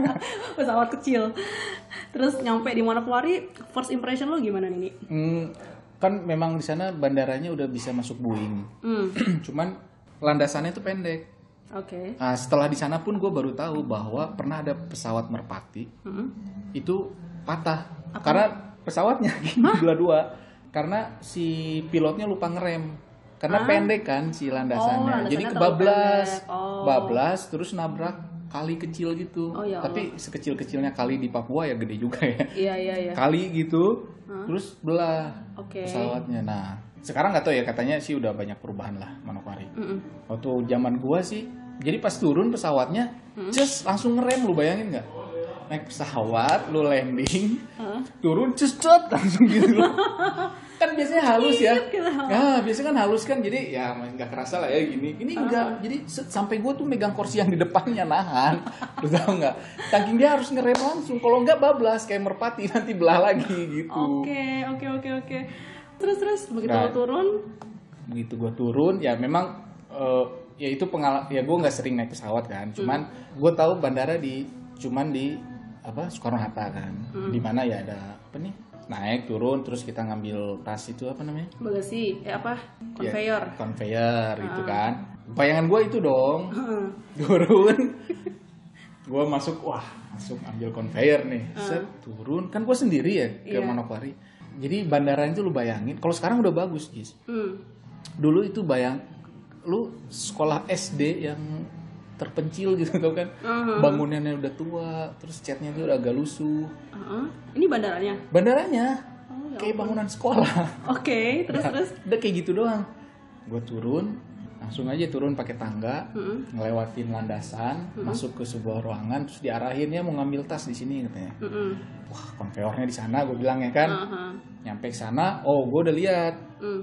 (laughs) pesawat kecil. Terus nyampe di Manokwari, first impression lo gimana nih? Ni? Hmm, kan memang di sana bandaranya udah bisa masuk Boeing. Hmm. (clears throat) Cuman landasannya itu pendek. Oke. Nah, setelah di sana pun gue baru tahu bahwa pernah ada pesawat merpati Hmm. itu patah karena pesawatnya (laughs) dua-dua karena si pilotnya lupa ngerem karena pendek kan si Oh, landasannya landasannya jadi kebablas. Oh. bablas terus nabrak kali kecil gitu Oh, ya tapi sekecil-kecilnya kali di Papua ya gede juga ya Iya iya iya. kali gitu terus belah Oke. pesawatnya nah sekarang nggak tahu ya katanya sih udah banyak perubahan lah Manokwari. Mm-mm. waktu zaman gua sih jadi pas turun pesawatnya just langsung ngerem lu bayangin nggak? Naik pesawat lu landing turun just cet, (laughs) langsung gitu. (laughs) Kan biasanya halus ya. Nah biasanya kan halus kan jadi ya nggak kerasa lah ya gini. Ini enggak jadi sampai gua tuh megang kursi yang di depannya nahan. (laughs) Lu tahu nggak? Saking dia harus ngerem langsung kalau nggak bablas kayak merpati nanti belah lagi gitu. Oke oke oke oke. Terus terus begitu Nah. lo turun, begitu gue turun ya memang eh, ya itu pengalaman ya gue nggak sering naik pesawat kan. Cuman gue tahu bandara di cuman di apa Soekarno Hatta kan. Di mana ya ada apa nih naik turun terus kita ngambil tas itu apa namanya? Bagasi, eh apa? Ya, Conveyor. conveyor gitu kan. Bayangan gue itu dong. Heeh. (laughs) turun. Gue masuk wah masuk ambil conveyor nih. Set turun. Kan gue sendiri ya ke Iya. Manokwari jadi bandara itu lu bayangin kalau sekarang udah bagus guys Hmm. dulu itu bayang lu sekolah SD yang terpencil gitu tau kan Uh-huh. bangunannya udah tua terus catnya itu udah agak lusuh Heeh. Ini bandaranya. bandaranya Oh, ya kayak bangunan sekolah Oke, terus terus. udah kayak gitu doang gue turun langsung aja turun pakai tangga Mm-mm. ngelewatin landasan masuk ke sebuah ruangan terus diarahinnya mau ngambil tas di sini katanya. Mm-mm. wah konveyornya di sana gue bilang ya kan? Aha. nyampe ke sana oh gue udah lihat. Mm.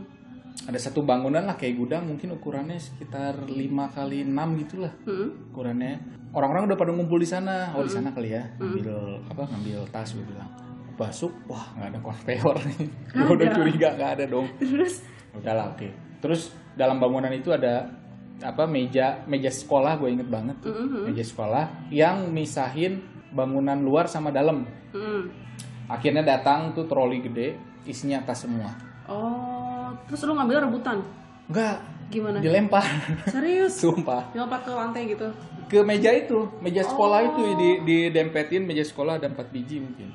ada satu bangunan lah kayak gudang mungkin ukurannya sekitar 5 kali 6 gitulah. Mm. ukurannya. Orang-orang udah pada ngumpul di sana. Oh di sana kali ya. Ngambil apa ngambil tas gue bilang. Masuk wah nggak ada konveyor nih. Gue udah curiga nggak ada dong. Terus? Udahlah oke. Terus dalam bangunan itu ada apa meja meja sekolah gue inget banget tuh. Mm-hmm. meja sekolah yang misahin bangunan luar sama dalam Mm. akhirnya datang tuh troli gede isinya tas semua Oh, terus lu ngambil rebutan. enggak Gimana? dilempar Serius? (laughs) sumpah Dilompat ke lantai gitu. ke meja itu meja sekolah itu di didempetin meja sekolah ada empat biji mungkin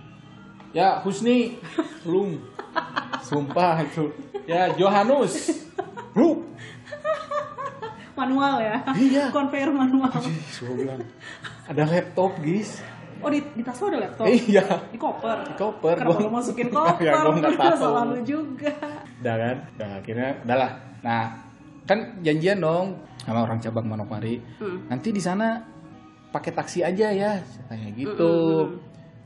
ya Husni belum (laughs) sumpah itu ya Johanus Bro. (laughs) Manual ya. Iya. Conveyor manual. Gue bilang ada laptop guys Oh, di, di tas lo ada laptop? iya Di koper. Di koper. Kenapa Gua- lo masukin koper? (laughs) Ya, gua nggak tahu. (laughs) Selalu juga. udah kan udah akhirnya udahlah nah kan janjian dong sama orang cabang Manokwari Hmm. nanti di sana pakai taksi aja ya kayak gitu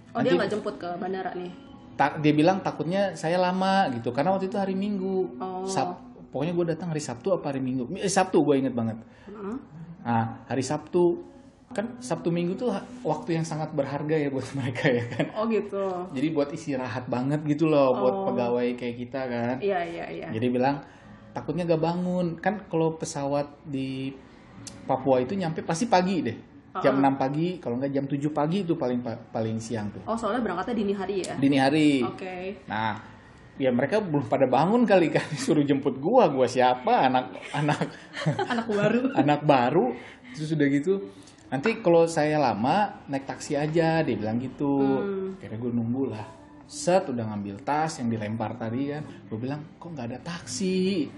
Oh, dia Nanti- nggak jemput ke bandara nih? tak dia bilang takutnya saya lama gitu karena waktu itu hari Minggu Oh. Sab- pokoknya gue datang hari Sabtu apa hari Minggu eh, Sabtu gue inget banget Heeh. nah hari Sabtu kan Sabtu Minggu tuh waktu yang sangat berharga ya buat (laughs) mereka ya kan Oh gitu. jadi buat istirahat banget gitu loh buat Oh. pegawai kayak kita kan Iya, iya, iya. jadi bilang takutnya gak bangun kan kalau pesawat di Papua itu nyampe pasti pagi deh jam 6 pagi kalau nggak jam 7 pagi itu paling pa- paling siang tuh Oh, soalnya berangkatnya dini hari ya? dini hari Oke. Nah, ya mereka belum pada bangun kali kan (laughs) suruh jemput gua, gua siapa? Anak anak (laughs) Anak baru. anak baru. Terus udah gitu. Nanti kalau saya lama naik taksi aja, dia bilang gitu. Hmm. Akhirnya gue nunggu lah. Set udah ngambil tas yang dilempar tadi kan. Gue bilang kok nggak ada taksi.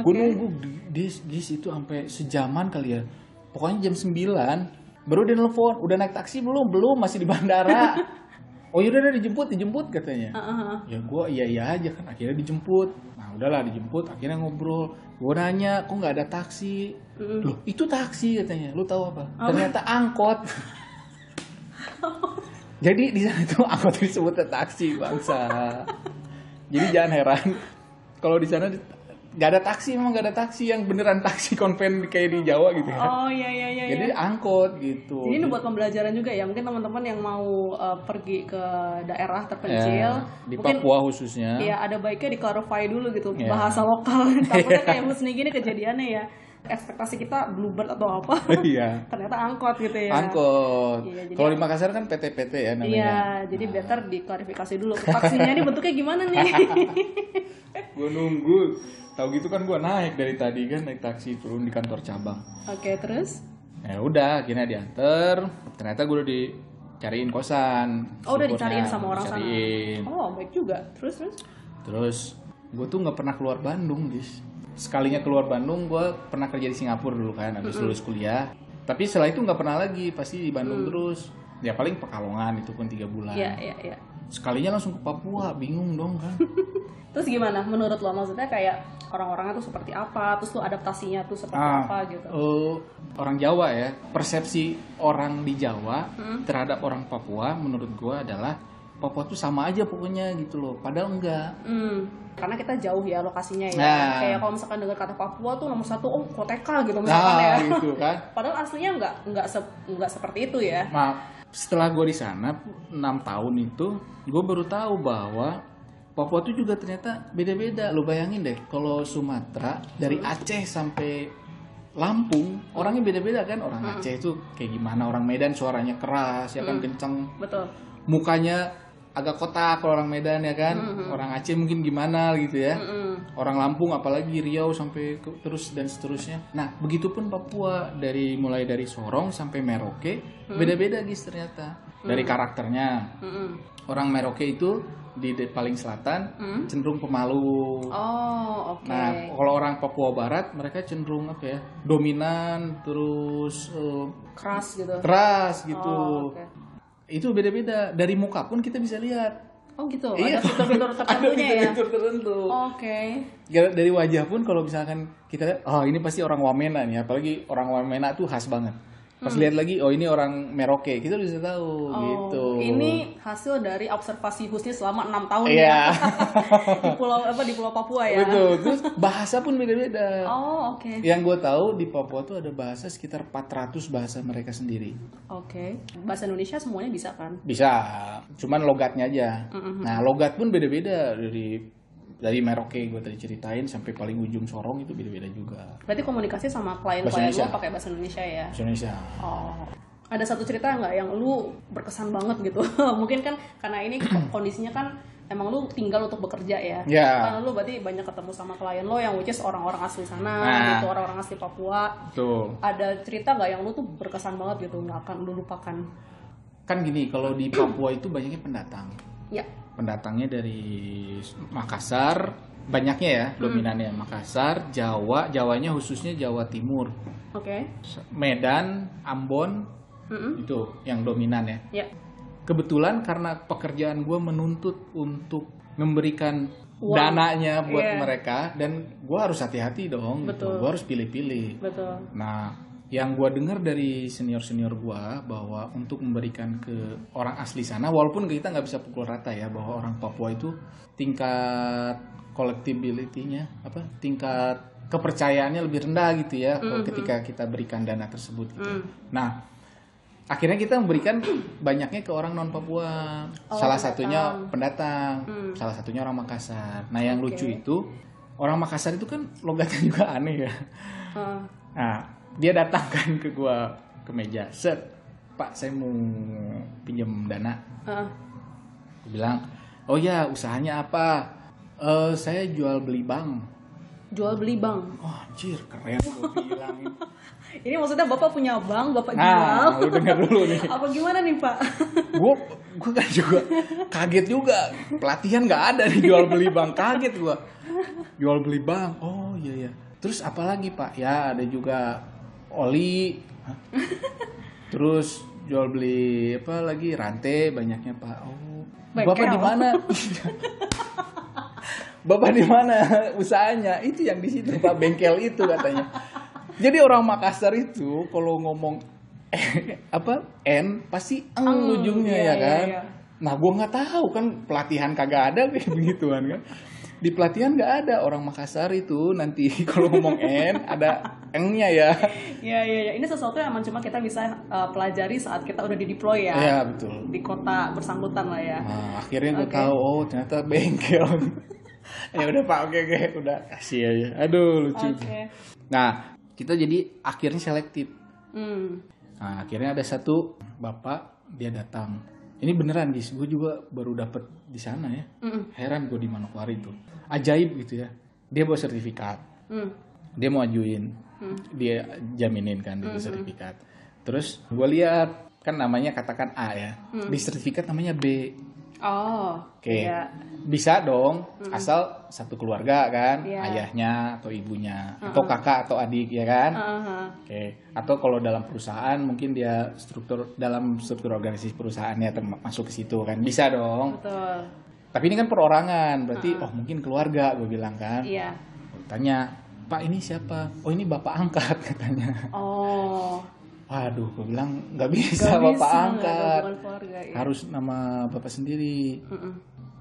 Gue Oke. nunggu di, di, di situ sampai sejaman kali ya. Pokoknya jam 9 baru dia nelfon, udah naik taksi belum? Belum, masih di bandara. (laughs) oh yaudah udah dijemput, dijemput katanya. Heeh. ya gue iya iya aja kan akhirnya dijemput. Nah udahlah dijemput akhirnya ngobrol. Gue nanya kok nggak ada taksi? Mm. loh itu taksi katanya. Lu tahu apa? Ternyata angkot. (laughs) Jadi di sana itu angkot disebutnya taksi bangsa. Jadi jangan heran. Kalau di sana nggak ada taksi memang nggak ada taksi yang beneran taksi konven kayak di Jawa gitu ya Oh iya iya iya. jadi iya. angkot gitu Jadi ini buat pembelajaran juga ya. Mungkin teman-teman yang mau uh, pergi ke daerah terpencil, Ya, di mungkin Papua khususnya ya ada baiknya di clarify dulu gitu Ya. bahasa lokal. (laughs) Takutnya kayak Husni gini kejadiannya ya. ekspektasi kita bluebird atau apa (laughs) iya ternyata angkot gitu ya angkot Iya, kalau di Makassar kan PT-PT ya namanya iya jadi better diklarifikasi dulu taksinya ini bentuknya gimana nih (laughs) gue nunggu tahu gitu kan gue naik dari tadi kan naik taksi turun di kantor cabang. Oke terus? Ya udah akhirnya diantar. Ternyata gue udah dicariin kosan. Oh udah dicariin sama orang dicariin. sana oh baik juga. Terus terus? Terus gue tuh nggak pernah keluar Bandung dis sekalinya keluar Bandung gue pernah kerja di Singapura dulu kan habis lulus kuliah. Tapi setelah itu nggak pernah lagi pasti di Bandung terus. Ya paling Pekalongan itu pun tiga bulan. Iya iya iya sekalinya langsung ke Papua bingung dong kan (laughs) terus gimana menurut lo maksudnya kayak orang-orangnya tuh seperti apa terus lo adaptasinya tuh seperti Ah, apa gitu eh, orang Jawa ya persepsi orang di Jawa Hmm. terhadap orang Papua menurut gua adalah Papua tuh sama aja pokoknya gitu loh padahal enggak Hmm, karena kita jauh ya lokasinya ya. Nah. Kayak kalau misalkan dengar kata Papua tuh nomor satu, oh koteka gitu misalkan ya. nah gitu kan (laughs) Padahal aslinya nggak nggak se- nggak seperti itu ya. Nah, setelah gue di sana 6 tahun itu, gue baru tahu bahwa Papua itu juga ternyata beda-beda. Lo bayangin deh, kalau Sumatera dari Aceh sampai Lampung orangnya beda-beda kan. Orang Aceh itu kayak gimana? Orang Medan suaranya keras, ya kan kenceng. Betul. Mukanya agak kotak kalau orang Medan ya kan. Orang Aceh mungkin gimana gitu ya. Mm-mm. Orang Lampung apalagi Riau sampai ke- terus dan seterusnya. Nah, begitupun Papua dari mulai dari Sorong sampai Merauke beda-beda guys ternyata. Dari karakternya. Mm-mm. Orang Merauke itu di de- paling selatan cenderung pemalu. Oh oke. Nah, kalau orang Papua Barat mereka cenderung apa ya? Dominan terus eh, Keras gitu. keras gitu. Oh, oke. Itu beda-beda. Dari muka pun kita bisa lihat. Oh gitu. Iya. Ada fitur-fitur (laughs) tertentunya ya. fitur tertentu. Oke. Ya, dari wajah pun kalau misalkan kita lihat, oh ini pasti orang Wamena nih, apalagi orang Wamena tuh khas banget. Pas lihat lagi, oh ini orang Merauke, kita bisa tahu Hmm. Oh, gitu. Ini hasil dari observasi Husni selama enam tahun Iya. ya (laughs) di pulau apa di Pulau Papua ya. Betul. Terus bahasa pun beda-beda. Oh oke. Yang gue tahu di Papua tuh ada bahasa sekitar 400 bahasa mereka sendiri. Oke. Bahasa Indonesia semuanya bisa kan? Bisa, cuman logatnya aja. Nah, logat pun beda-beda dari dari Merauke gue tadi ceritain sampai paling ujung Sorong itu beda-beda juga. Berarti komunikasi sama klien-klien lo pakai bahasa Indonesia ya? Bahasa Indonesia. Oh. Ada satu cerita nggak yang lu berkesan banget gitu? (laughs) Mungkin kan karena ini (clears throat) kondisinya kan emang lu tinggal untuk bekerja ya. Ya. Karena lu berarti banyak ketemu sama klien lo yang which is orang-orang asli sana, Nah. gitu, orang-orang asli Papua. Tuh. Ada cerita nggak yang lu tuh berkesan banget gitu nggak akan lu lupakan? Kan gini, kalau di Papua itu banyaknya pendatang. Ya. Pendatangnya dari Makassar, banyaknya ya dominannya Makassar, Jawa, Jawanya khususnya Jawa Timur, Oke. Medan, Ambon Mm-mm. itu yang dominan ya. Ya. Kebetulan karena pekerjaan gue menuntut untuk memberikan Uang. dananya buat Iya. mereka dan gue harus hati-hati dong, gitu. Gue harus pilih-pilih. Betul. Nah, yang gue dengar dari senior-senior gue bahwa untuk memberikan ke orang asli sana, walaupun kita nggak bisa pukul rata ya bahwa orang Papua itu tingkat collectability-nya apa tingkat kepercayaannya lebih rendah gitu ya kalau ketika kita berikan dana tersebut gitu. Mm. Nah, akhirnya kita memberikan banyaknya ke orang non Papua. Oh, salah pendatang. satunya pendatang, Hmm. salah satunya orang Makassar. Nah, yang Oke. lucu itu orang Makassar itu kan logatnya juga aneh ya. Ah. Nah, dia datang kan ke gua ke meja. Set, Pak, saya mau pinjam dana. Gua bilang, "Oh ya, usahanya apa?" "Eh, saya jual beli bank." Jual beli bank. Oh, anjir, keren gua bilang. (laughs) Ini maksudnya bapak punya bank, bapak Nah, jual. lu dengar dulu nih. (laughs) Apa gimana nih pak? gue gue kan juga kaget juga pelatihan nggak ada nih jual beli bank kaget gue jual beli bank oh iya ya terus apa lagi pak ya ada juga oli. (laughs) Terus jual beli apa lagi? Rantai banyaknya pak. Oh. Bapak Bengkel. di mana? (laughs) Bapak di mana usahanya? Itu yang di situ pak. Bengkel itu katanya. Jadi orang Makassar itu kalau ngomong (laughs) apa N pasti eng ujungnya iya, ya iya, kan? iya. nah gua nggak tahu kan pelatihan kagak ada kayak begituan kan? Di pelatihan nggak ada. Orang Makassar itu nanti kalau ngomong N ada engnya ya (laughs) Ya, ya, ya. Ini sesuatu yang cuma kita bisa uh, pelajari saat kita udah di deploy ya. ya betul Di kota bersangkutan lah ya. Nah, akhirnya gue Oke. tahu oh ternyata bengkel. (laughs) ya udah Pak, oke oke, udah kasih aja. Aduh lucu. Oke. Nah, kita jadi akhirnya selektif Hmm. Nah, akhirnya ada satu bapak dia datang. Ini beneran guys, gue juga baru dapet di sana ya. Mm-mm. Heran gue di Manokwari itu. Ajaib gitu ya. Dia bawa sertifikat. Hmm. Dia mau ajuin. Dia jaminin kan dia sertifikat. Terus gue lihat kan namanya katakan A ya. Di sertifikat namanya B. Oh. Oke. Iya. Bisa dong asal satu keluarga kan, Iya. ayahnya atau ibunya atau kakak atau adik ya kan. Aha. Oke, atau kalau dalam perusahaan mungkin dia struktur dalam struktur organisasi perusahaannya term- masuk ke situ kan bisa dong. Betul. Tapi ini kan perorangan, berarti oh mungkin keluarga gue bilang kan. Iya. Tanya, Pak ini siapa? Oh ini bapak angkat (laughs) katanya. Oh. Waduh, gue bilang nggak bisa Gak bapak bisa, angkat, keluarga ya. harus nama bapak sendiri. Mm-mm.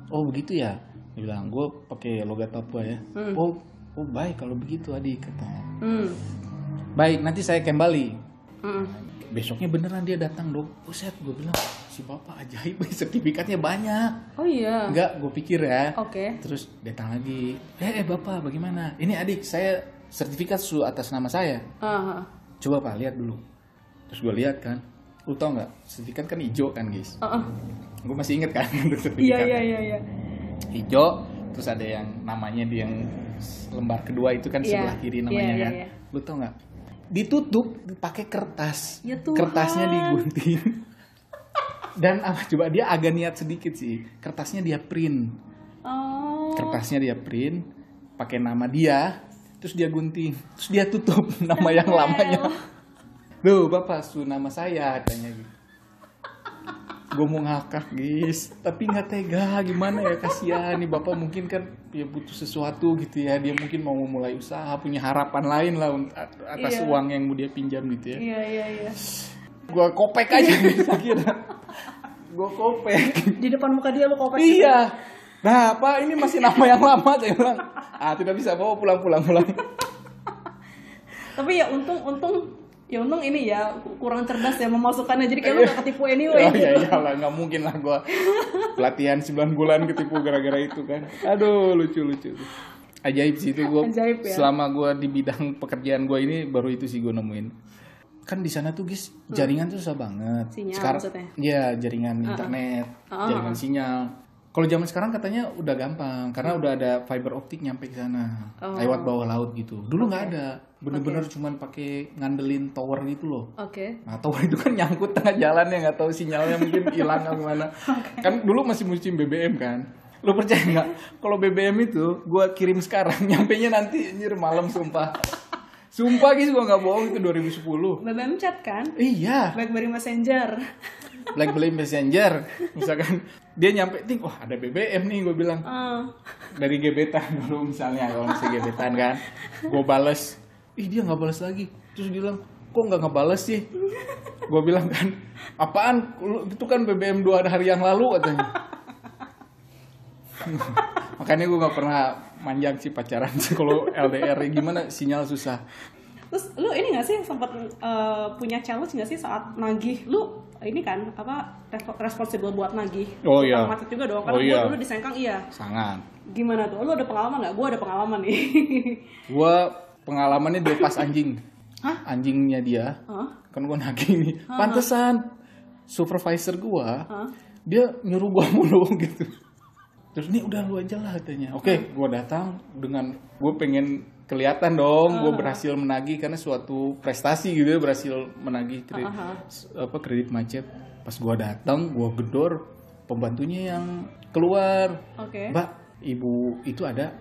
Oh begitu ya? Dia bilang gue pakai logat Papua ya. Oh, oh baik kalau begitu adik katanya. Hmm. Baik, nanti saya kembali. Mm-mm. besoknya beneran dia datang dong buset gue bilang si bapak ajaib (laughs) sertifikatnya banyak Oh iya. enggak gue pikir ya Oke. terus datang lagi eh, eh bapak bagaimana ini adik saya sertifikat su atas nama saya Aha. coba pak lihat dulu terus gue lihat kan lu tau nggak sertifikat kan hijau kan guys Uh-uh. gue masih inget kan (laughs) bentuk Iya iya iya iya. hijau terus ada yang namanya di yang lembar kedua itu kan Iya, sebelah kiri namanya iya, kan iya. lu tau nggak ditutup pakai kertas Ya Tuhan. kertasnya digunting (laughs) dan apa coba dia agak niat sedikit sih kertasnya dia print Oh. kertasnya dia print pakai nama dia terus dia gunting terus dia tutup (laughs) nama yang Well. lamanya Loh bapak su nama saya katanya gitu gue mau ngakak guys. Tapi nggak tega gimana ya? Kasihan nih bapak mungkin kan ya butuh sesuatu gitu ya. Dia mungkin mau memulai usaha punya harapan lain lah atas Iya. uang yang mau dia pinjam gitu ya. Iya iya iya. gue kopek aja nih kira. Gue kopek. Di depan muka dia lu kopek. iya. Nah pak ini masih nama yang lama saya bilang. Ah tidak bisa bawa pulang pulang pulang. Tapi ya untung untung ya untung ini ya kurang cerdas ya memasukkannya jadi kayak lu gak ketipu anyway oh gitu. iyalah nggak mungkin lah gue pelatihan 9 bulan ketipu gara-gara itu kan aduh lucu lucu ajaib sih itu gue ya. selama gue di bidang pekerjaan gue ini baru itu sih gue nemuin kan di sana tuh guys jaringan tuh susah banget Hmm. Sinyal sekarang maksudnya? ya jaringan internet Ah. jaringan sinyal kalau zaman sekarang katanya udah gampang karena udah ada fiber optik nyampe ke sana Oh. lewat bawah laut gitu dulu nggak ada bener-bener cuman pakai ngandelin tower gitu loh Oke. Nah, tower itu kan nyangkut tengah jalan ya nggak tahu sinyalnya mungkin hilang atau gimana. (laughs) Kan dulu masih musim BBM kan. Lo percaya nggak? Kalau BBM itu gua kirim sekarang, (laughs) nyampe nya nanti anjir malam sumpah. Sumpah guys gua nggak bohong itu 2010. BBM chat kan? Iya, BlackBerry Messenger. BlackBerry Messenger. Misalkan dia nyampe, ting, wah ada BBM nih gue bilang. Ah. Dari gebetan dulu misalnya kalau masih gebetan kan. Gue bales, ih dia nggak balas lagi. Terus bilang, kok nggak ngebales sih? Gue bilang kan, apaan? Itu kan BBM dua hari yang lalu katanya. Makanya gue nggak pernah manjang sih pacaran kalau LDR gimana sinyal susah. Terus lu ini gak sih sempat eh, punya challenge gak sih saat nagih? Lu ini kan apa respo- responsible buat nagih? Oh, iya. Macet juga dong. Oh, Karena iya. gua dulu di Sengkang iya. Sangat. Gimana tuh? Lu ada pengalaman nggak? Gua ada pengalaman nih. (laughs) Gue pengalamannya dilepas anjing. Hah? Anjingnya dia. Hah? Kan gue nagih nih. Pantesan supervisor gue Hah? dia nyuruh gue mulu (laughs) gitu. Terus nih udah lu aja lah katanya. Oke, gue datang dengan gue pengen kelihatan dong gue berhasil menagih karena suatu prestasi gitu ya berhasil menagih kredit, Aha. apa kredit macet. Pas gue datang, gue gedor pembantunya yang keluar. Oke. Mbak, ibu itu ada.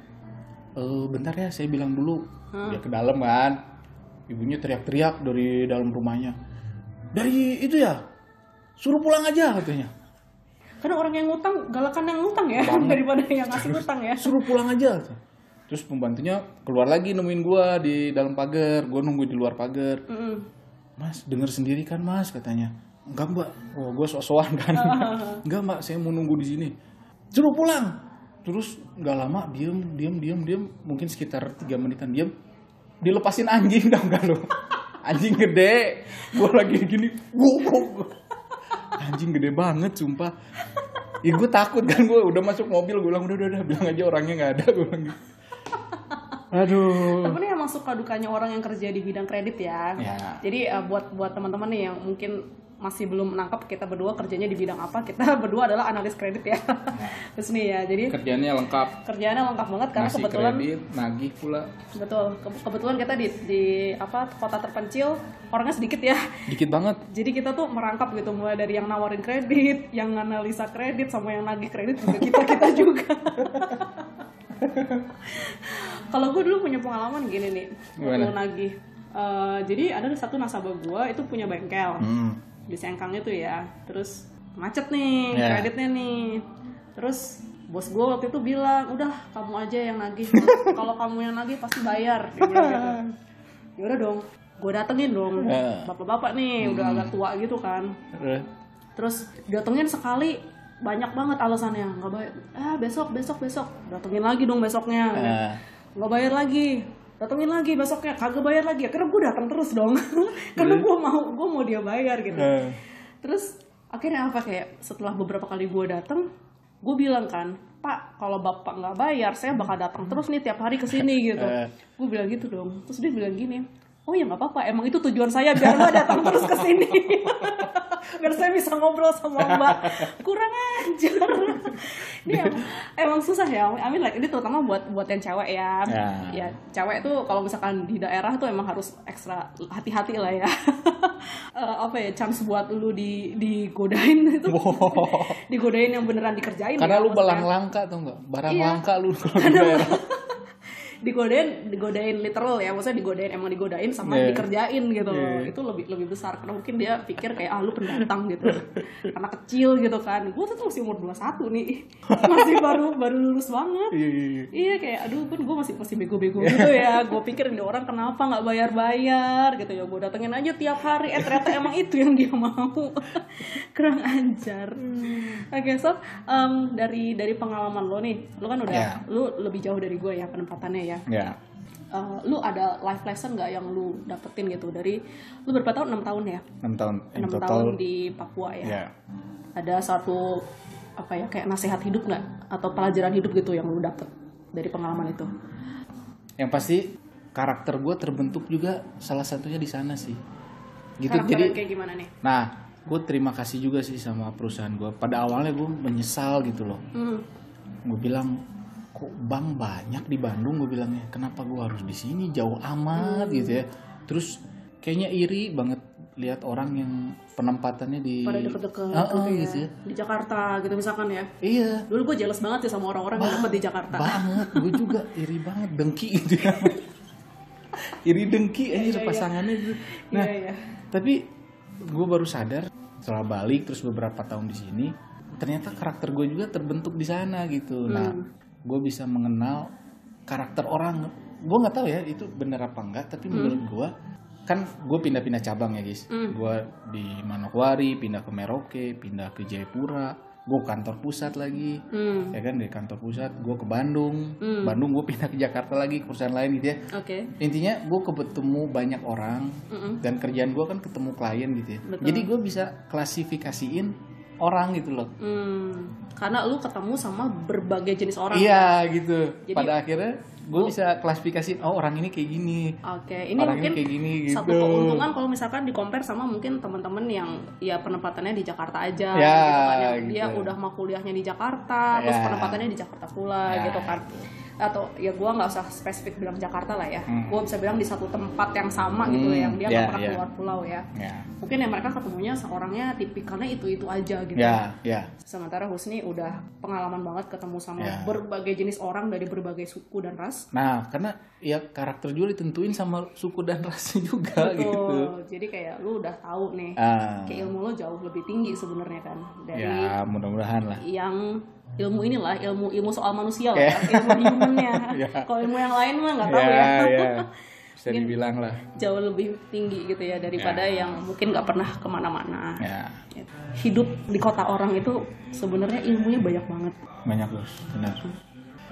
Eh, bentar ya, saya bilang dulu. Dia ke dalam kan. Ibunya teriak-teriak dari dalam rumahnya. Dari itu ya, suruh pulang aja katanya. Karena orang yang ngutang galakan yang ngutang ya Banget. (laughs) daripada yang ngasih ngutang ya. Suruh pulang aja. Terus pembantunya keluar lagi nemuin gua di dalam pagar. Gua nunggu di luar pagar. Mm-mm. Mas, denger sendiri kan mas katanya. Enggak mbak, oh, gue sok-sokan kan. (laughs) Enggak mbak, saya mau nunggu di sini. Suruh pulang. Terus nggak lama diem, diem, diem, diem. Mungkin sekitar tiga menitan diem. Dilepasin anjing (laughs) tau gak lo? Anjing gede. Gue lagi gini. Wuh. Anjing gede banget sumpah. Ya gue takut kan gue udah masuk mobil gue bilang udah udah udah bilang aja orangnya nggak ada gue bilang gitu. Aduh. Tapi nih yang memang suka dukanya orang yang kerja di bidang kredit ya. Ya. Jadi uh, buat buat teman-teman nih yang mungkin masih belum menangkap kita berdua kerjanya di bidang apa, kita (laughs) berdua adalah analis kredit ya. (laughs) Terus nih ya, jadi Kerjanya lengkap. kerjaannya lengkap banget karena Ngasih kebetulan kredit, nagih pula. betul ke- kebetulan kita di di apa kota terpencil orangnya sedikit ya. Dikit banget. (laughs) Jadi kita tuh merangkap gitu mulai dari yang nawarin kredit, yang analisa kredit sama yang nagih kredit juga kita kita juga. (laughs) Kalau gue dulu punya pengalaman gini nih, waktu nagih. Eh, jadi ada satu nasabah gue itu punya bengkel Hmm. di Sengkang itu ya, terus macet nih Ya. kreditnya nih, terus bos gue waktu itu bilang udah kamu aja yang nagih, (laughs) kalau kamu yang nagih pasti bayar. Dia bilang gitu. (laughs) Ya udah dong, gue datengin dong, Ya. bapak-bapak nih udah agak tua gitu kan, terus datengin sekali banyak banget alasannya. Nggak bayar ah besok besok besok. Datengin lagi dong besoknya. Ah. nggak bayar lagi. Datengin lagi besoknya. Kagak bayar lagi. Akhirnya gue datang terus dong. (laughs) Karena gue mau gue mau dia bayar gitu. Eh. terus akhirnya apa kayak setelah beberapa kali gue datang gue bilang kan pak kalau bapak nggak bayar saya bakal datang terus nih tiap hari ke sini gitu. Eh. gue bilang gitu dong. Terus dia bilang gini oh ya nggak apa-apa. Emang itu tujuan saya biar mbak datang terus ke sini. (laughs) Biar saya bisa ngobrol sama mbak. Kurang ajar. Ini emang, emang susah ya. I mean like ini terutama buat buat yang cewek ya. Ya. ya cewek tuh kalau misalkan di daerah tuh emang harus ekstra hati-hati lah ya. (laughs) Eh, apa ya chance buat lu di digodain itu. Digodain yang beneran dikerjain Karena ya, lu balang langka tuh enggak? Barang Iya. langka lu (laughs) kalau di daerah. Digodain digodain literal ya maksudnya digodain emang digodain sama Iya. dikerjain gitu Iya. itu lebih lebih besar karena mungkin dia pikir kayak ah lu pendatang gitu. (laughs) Karena kecil gitu kan. Gue tuh masih umur 21 nih. (laughs) Masih baru baru lulus banget. Iya, iya, iya. Iya kayak aduh kan gue masih masih bego-bego gitu ya. Gue pikir ini orang kenapa nggak bayar-bayar gitu ya. Gue datengin aja tiap hari. Eh ternyata emang itu yang dia mau. (laughs) Kurang ajar. Oke so em, dari dari pengalaman lo nih Lo kan udah Ya. Lu lebih jauh dari gue ya penempatannya ya Ya. Eh, Lu ada life lesson nggak yang lu dapetin gitu Dari Lu berapa tahun? 6 tahun ya? 6 tahun in 6 total. tahun di Papua ya Ya. Ada satu apa ya kayak nasihat hidup nggak atau pelajaran hidup gitu yang lu dapet dari pengalaman itu Yang pasti karakter gue terbentuk juga salah satunya di sana sih. Gitu Karakter jadi kayak gimana nih Nah, gue terima kasih juga sih sama perusahaan gue. Pada awalnya gue menyesal gitu loh. Hmm. Gue bilang, kok bank banyak di Bandung? Gue bilangnya, kenapa gue harus di sini jauh amat gitu ya. Terus kayaknya iri banget lihat orang yang penempatannya di pada deket-deket Ah, ah, gitu, ya. gitu ya. di Jakarta gitu misalkan ya Iya, dulu gue jealous banget ya sama orang-orang yang dapet di Jakarta banget. Gue juga iri banget, dengki gitu ya. (laughs) iri dengki aja pasangannya gitu. Nah, iya iya tapi gue baru sadar setelah balik terus beberapa tahun di sini ternyata karakter gue juga terbentuk di sana gitu nah gue bisa mengenal karakter orang. Gue nggak tahu ya itu bener apa enggak tapi menurut gue kan gue pindah-pindah cabang ya guys. Gue di Manokwari pindah ke Merauke pindah ke Jayapura. Gue kantor pusat lagi hmm. ya kan? Dari kantor pusat gue ke Bandung. Bandung gue pindah ke Jakarta lagi ke perusahaan lain gitu ya. Oke. Intinya gue ketemu banyak orang Mm-mm. dan kerjaan gue kan ketemu klien gitu ya. Betul. jadi gue bisa klasifikasiin orang gitu loh Hmm. karena lu ketemu sama berbagai jenis orang iya gitu Jadi- pada akhirnya gue bisa klasifikasiin oh orang ini kayak gini Oke, ini Orang ini mungkin kayak gini, satu gitu. keuntungan kalau misalkan di compare sama mungkin teman-teman yang ya penempatannya di Jakarta aja, Ya, gitu kan, yang gitu. dia udah mau kuliahnya di Jakarta, terus Ya. penempatannya di Jakarta pula, Ya, gitu kan. Atau ya gua nggak usah spesifik bilang Jakarta lah ya, Hmm. gua bisa bilang di satu tempat yang sama gitu Hmm, yang dia ya, nggak pernah ya. keluar pulau ya. ya Mungkin yang mereka ketemunya seorangnya tipikalnya itu itu aja gitu. ya ya Sementara Husni udah pengalaman banget ketemu sama Ya. berbagai jenis orang dari berbagai suku dan ras. nah karena ya karakter juga ditentuin sama suku dan rasnya (laughs) juga gitu Betul. Jadi kayak lu udah tahu nih ah kayak ilmu lo jauh lebih tinggi sebenarnya kan dari ya mudah-mudahan lah yang ilmu inilah ilmu ilmu soal manusia lah Ya. ya, ilmu humannya. (laughs) Ya. kalau ilmu yang lain mah nggak tahu ya. ya, ya (laughs) bisa dibilang lah. jauh lebih tinggi gitu ya daripada yang mungkin nggak pernah ke mana-mana. Ya hidup di kota orang itu sebenarnya ilmunya banyak banget. Banyak bos benar.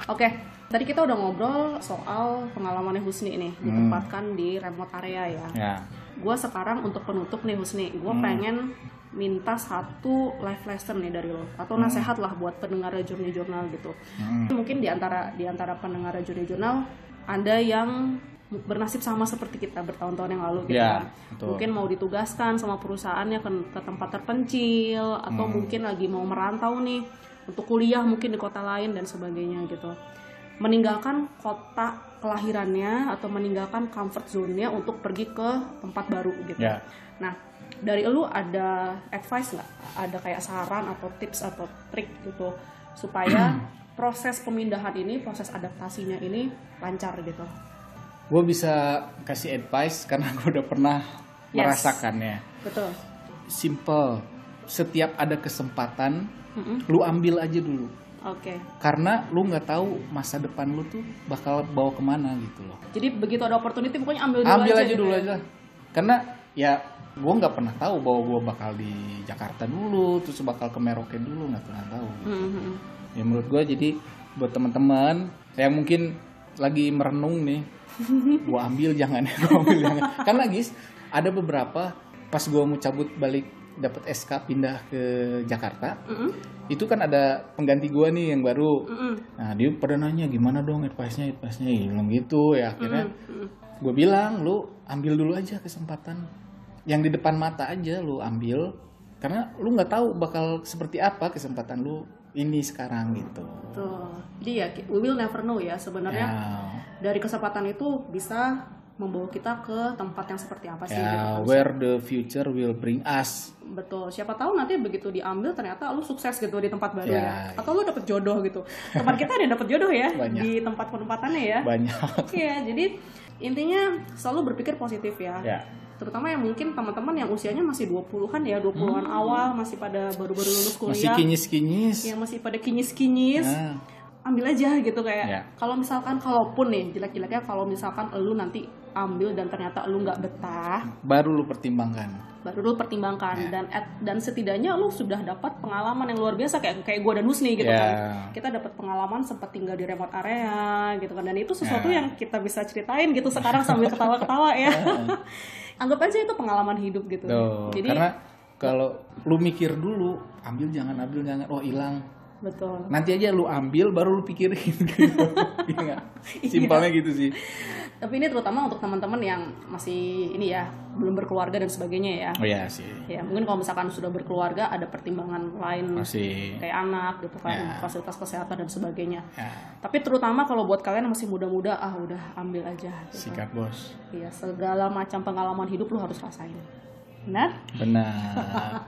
Oke tadi kita udah ngobrol soal pengalamannya Husni nih ditempatkan di remote area ya. Ya gue sekarang untuk penutup nih Husni. Gue pengen minta satu life lesson nih dari lo atau nasihat lah buat pendengar Journey Journal gitu. Mungkin di antara di antara pendengar Journey Journal ada yang bernasib sama seperti kita bertahun-tahun yang lalu gitu Ya, kan. betul. Mungkin mau ditugaskan sama perusahaannya ke, ke tempat terpencil atau mungkin lagi mau merantau nih untuk kuliah mungkin di kota lain dan sebagainya gitu. Meninggalkan kota kelahirannya atau meninggalkan comfort zone-nya untuk pergi ke tempat baru gitu. Ya. Nah, dari lu ada advice nggak? Ada kayak saran atau tips atau trik gitu supaya (clears throat) proses pemindahan ini, proses adaptasinya ini lancar gitu. Gue bisa kasih advice karena (laughs) gue udah pernah Yes. merasakannya. Betul. Simple. Setiap ada kesempatan, Mm-mm. lu ambil aja dulu. Oke. Karena lu nggak tahu masa depan lu tuh bakal bawa ke mana gitu loh. Jadi begitu ada opportunity pokoknya ambil dulu ambil aja, aja gitu dulu ya. aja. Karena ya gue nggak pernah tahu bahwa gue bakal di Jakarta dulu, terus bakal ke Merauke dulu nggak pernah tahu. Hmm, hmm, hmm. Ya menurut gue jadi buat teman-teman yang mungkin lagi merenung nih, gue ambil jangan, (laughs) gue ambil jangan. Karena guys ada beberapa pas gue mau cabut balik dapat SK pindah ke Jakarta, Mm-mm. itu kan ada pengganti gue nih yang baru. Mm-mm. Nah dia pada nanya gimana dong advice-nya, advice-nya ya, bilang gitu ya akhirnya Mm-mm. gue bilang lu ambil dulu aja kesempatan yang di depan mata aja lu ambil karena lu nggak tahu bakal seperti apa kesempatan lu ini sekarang gitu. Tuh. Jadi ya we will never know ya sebenarnya Ya, dari kesempatan itu bisa membawa kita ke tempat yang seperti apa sih gitu ya kan. where the future will bring us. Betul. Siapa tahu nanti begitu diambil ternyata lu sukses gitu di tempat baru Ya. ya. Atau lu dapet jodoh gitu. Tempat kita ada dapet jodoh ya (laughs) Banyak. di tempat penempatannya ya. Banyak. Iya, jadi intinya selalu berpikir positif ya. ya. Terutama yang mungkin teman-teman yang usianya masih 20-an ya, 20-an awal masih pada baru-baru lulus Hmm. Masih kuliah. kinyis-kinyis. yang masih pada kinyis-kinyis. Nah, Ambil aja gitu kayak. Ya. Kalau misalkan kalaupun nih jelek-jeleknya kalau misalkan lu nanti ambil dan ternyata lu nggak betah, baru lu pertimbangkan. baru lu pertimbangkan Ya. dan at- dan setidaknya lu sudah dapat pengalaman yang luar biasa kayak kayak gue dan Husni gitu Ya. kan kita dapat pengalaman sempat tinggal di remote area gitu kan dan itu sesuatu Ya. yang kita bisa ceritain gitu sekarang sambil (laughs) ketawa-ketawa ya (laughs) anggap aja itu pengalaman hidup gitu Tuh, jadi karena kalau lu mikir dulu, ambil jangan ambil jangan oh hilang. Betul Nanti aja lu ambil baru lu pikirin gitu. (laughs) Iya nggak? Simpelnya gitu sih. tapi ini terutama untuk teman-teman yang masih ini ya belum berkeluarga dan sebagainya ya Oh iya sih. ya mungkin kalau misalkan sudah berkeluarga ada pertimbangan lain Masih. kayak anak gitu kan Ya. fasilitas kesehatan dan sebagainya Ya, Tapi terutama kalau buat kalian yang masih muda-muda, ah udah ambil aja. Gitu. sikat bos. Iya, segala macam pengalaman hidup lu harus rasain. Benar? Benar.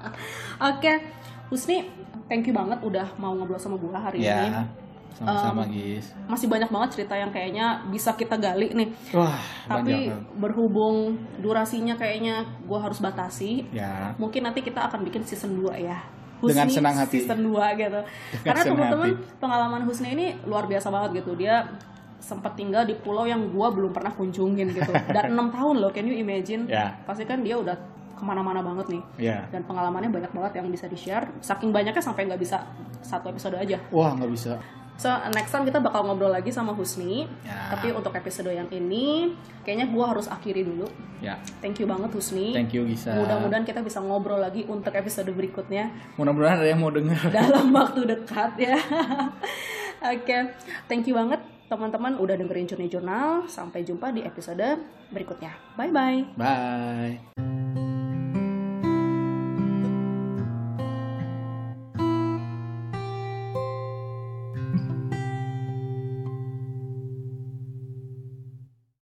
(laughs) Oke, Husni, thank you banget udah mau ngobrol sama gua hari ini. ya, sama-sama guys. Masih banyak banget cerita yang kayaknya bisa kita gali nih. Wah, Tapi banyak. berhubung durasinya kayaknya gua harus batasi. Ya, Mungkin nanti kita akan bikin season 2 ya. Dengan senang hati. Season 2 gitu. Karena senang teman-teman pengalaman Husni ini luar biasa banget gitu. Dia sempat tinggal di pulau yang gua belum pernah kunjungin gitu. (laughs) Dan enam tahun loh, can you imagine? Ya. Pasti kan dia udah ke mana-mana banget nih. ya. Dan pengalamannya banyak banget yang bisa di-share. Saking banyaknya sampai nggak bisa satu episode aja. Wah, nggak bisa. So next time kita bakal ngobrol lagi sama Husni. Ya. Tapi untuk episode yang ini, kayaknya gua harus akhiri dulu. Ya, Thank you banget Husni. thank you Gisa. Mudah-mudahan kita bisa ngobrol lagi untuk episode berikutnya Mudah-mudahan ada yang mau denger. (laughs) dalam waktu dekat ya. (laughs) Oke, thank you banget teman-teman udah dengerin Journey Journal. Sampai jumpa di episode berikutnya. Bye bye. Bye.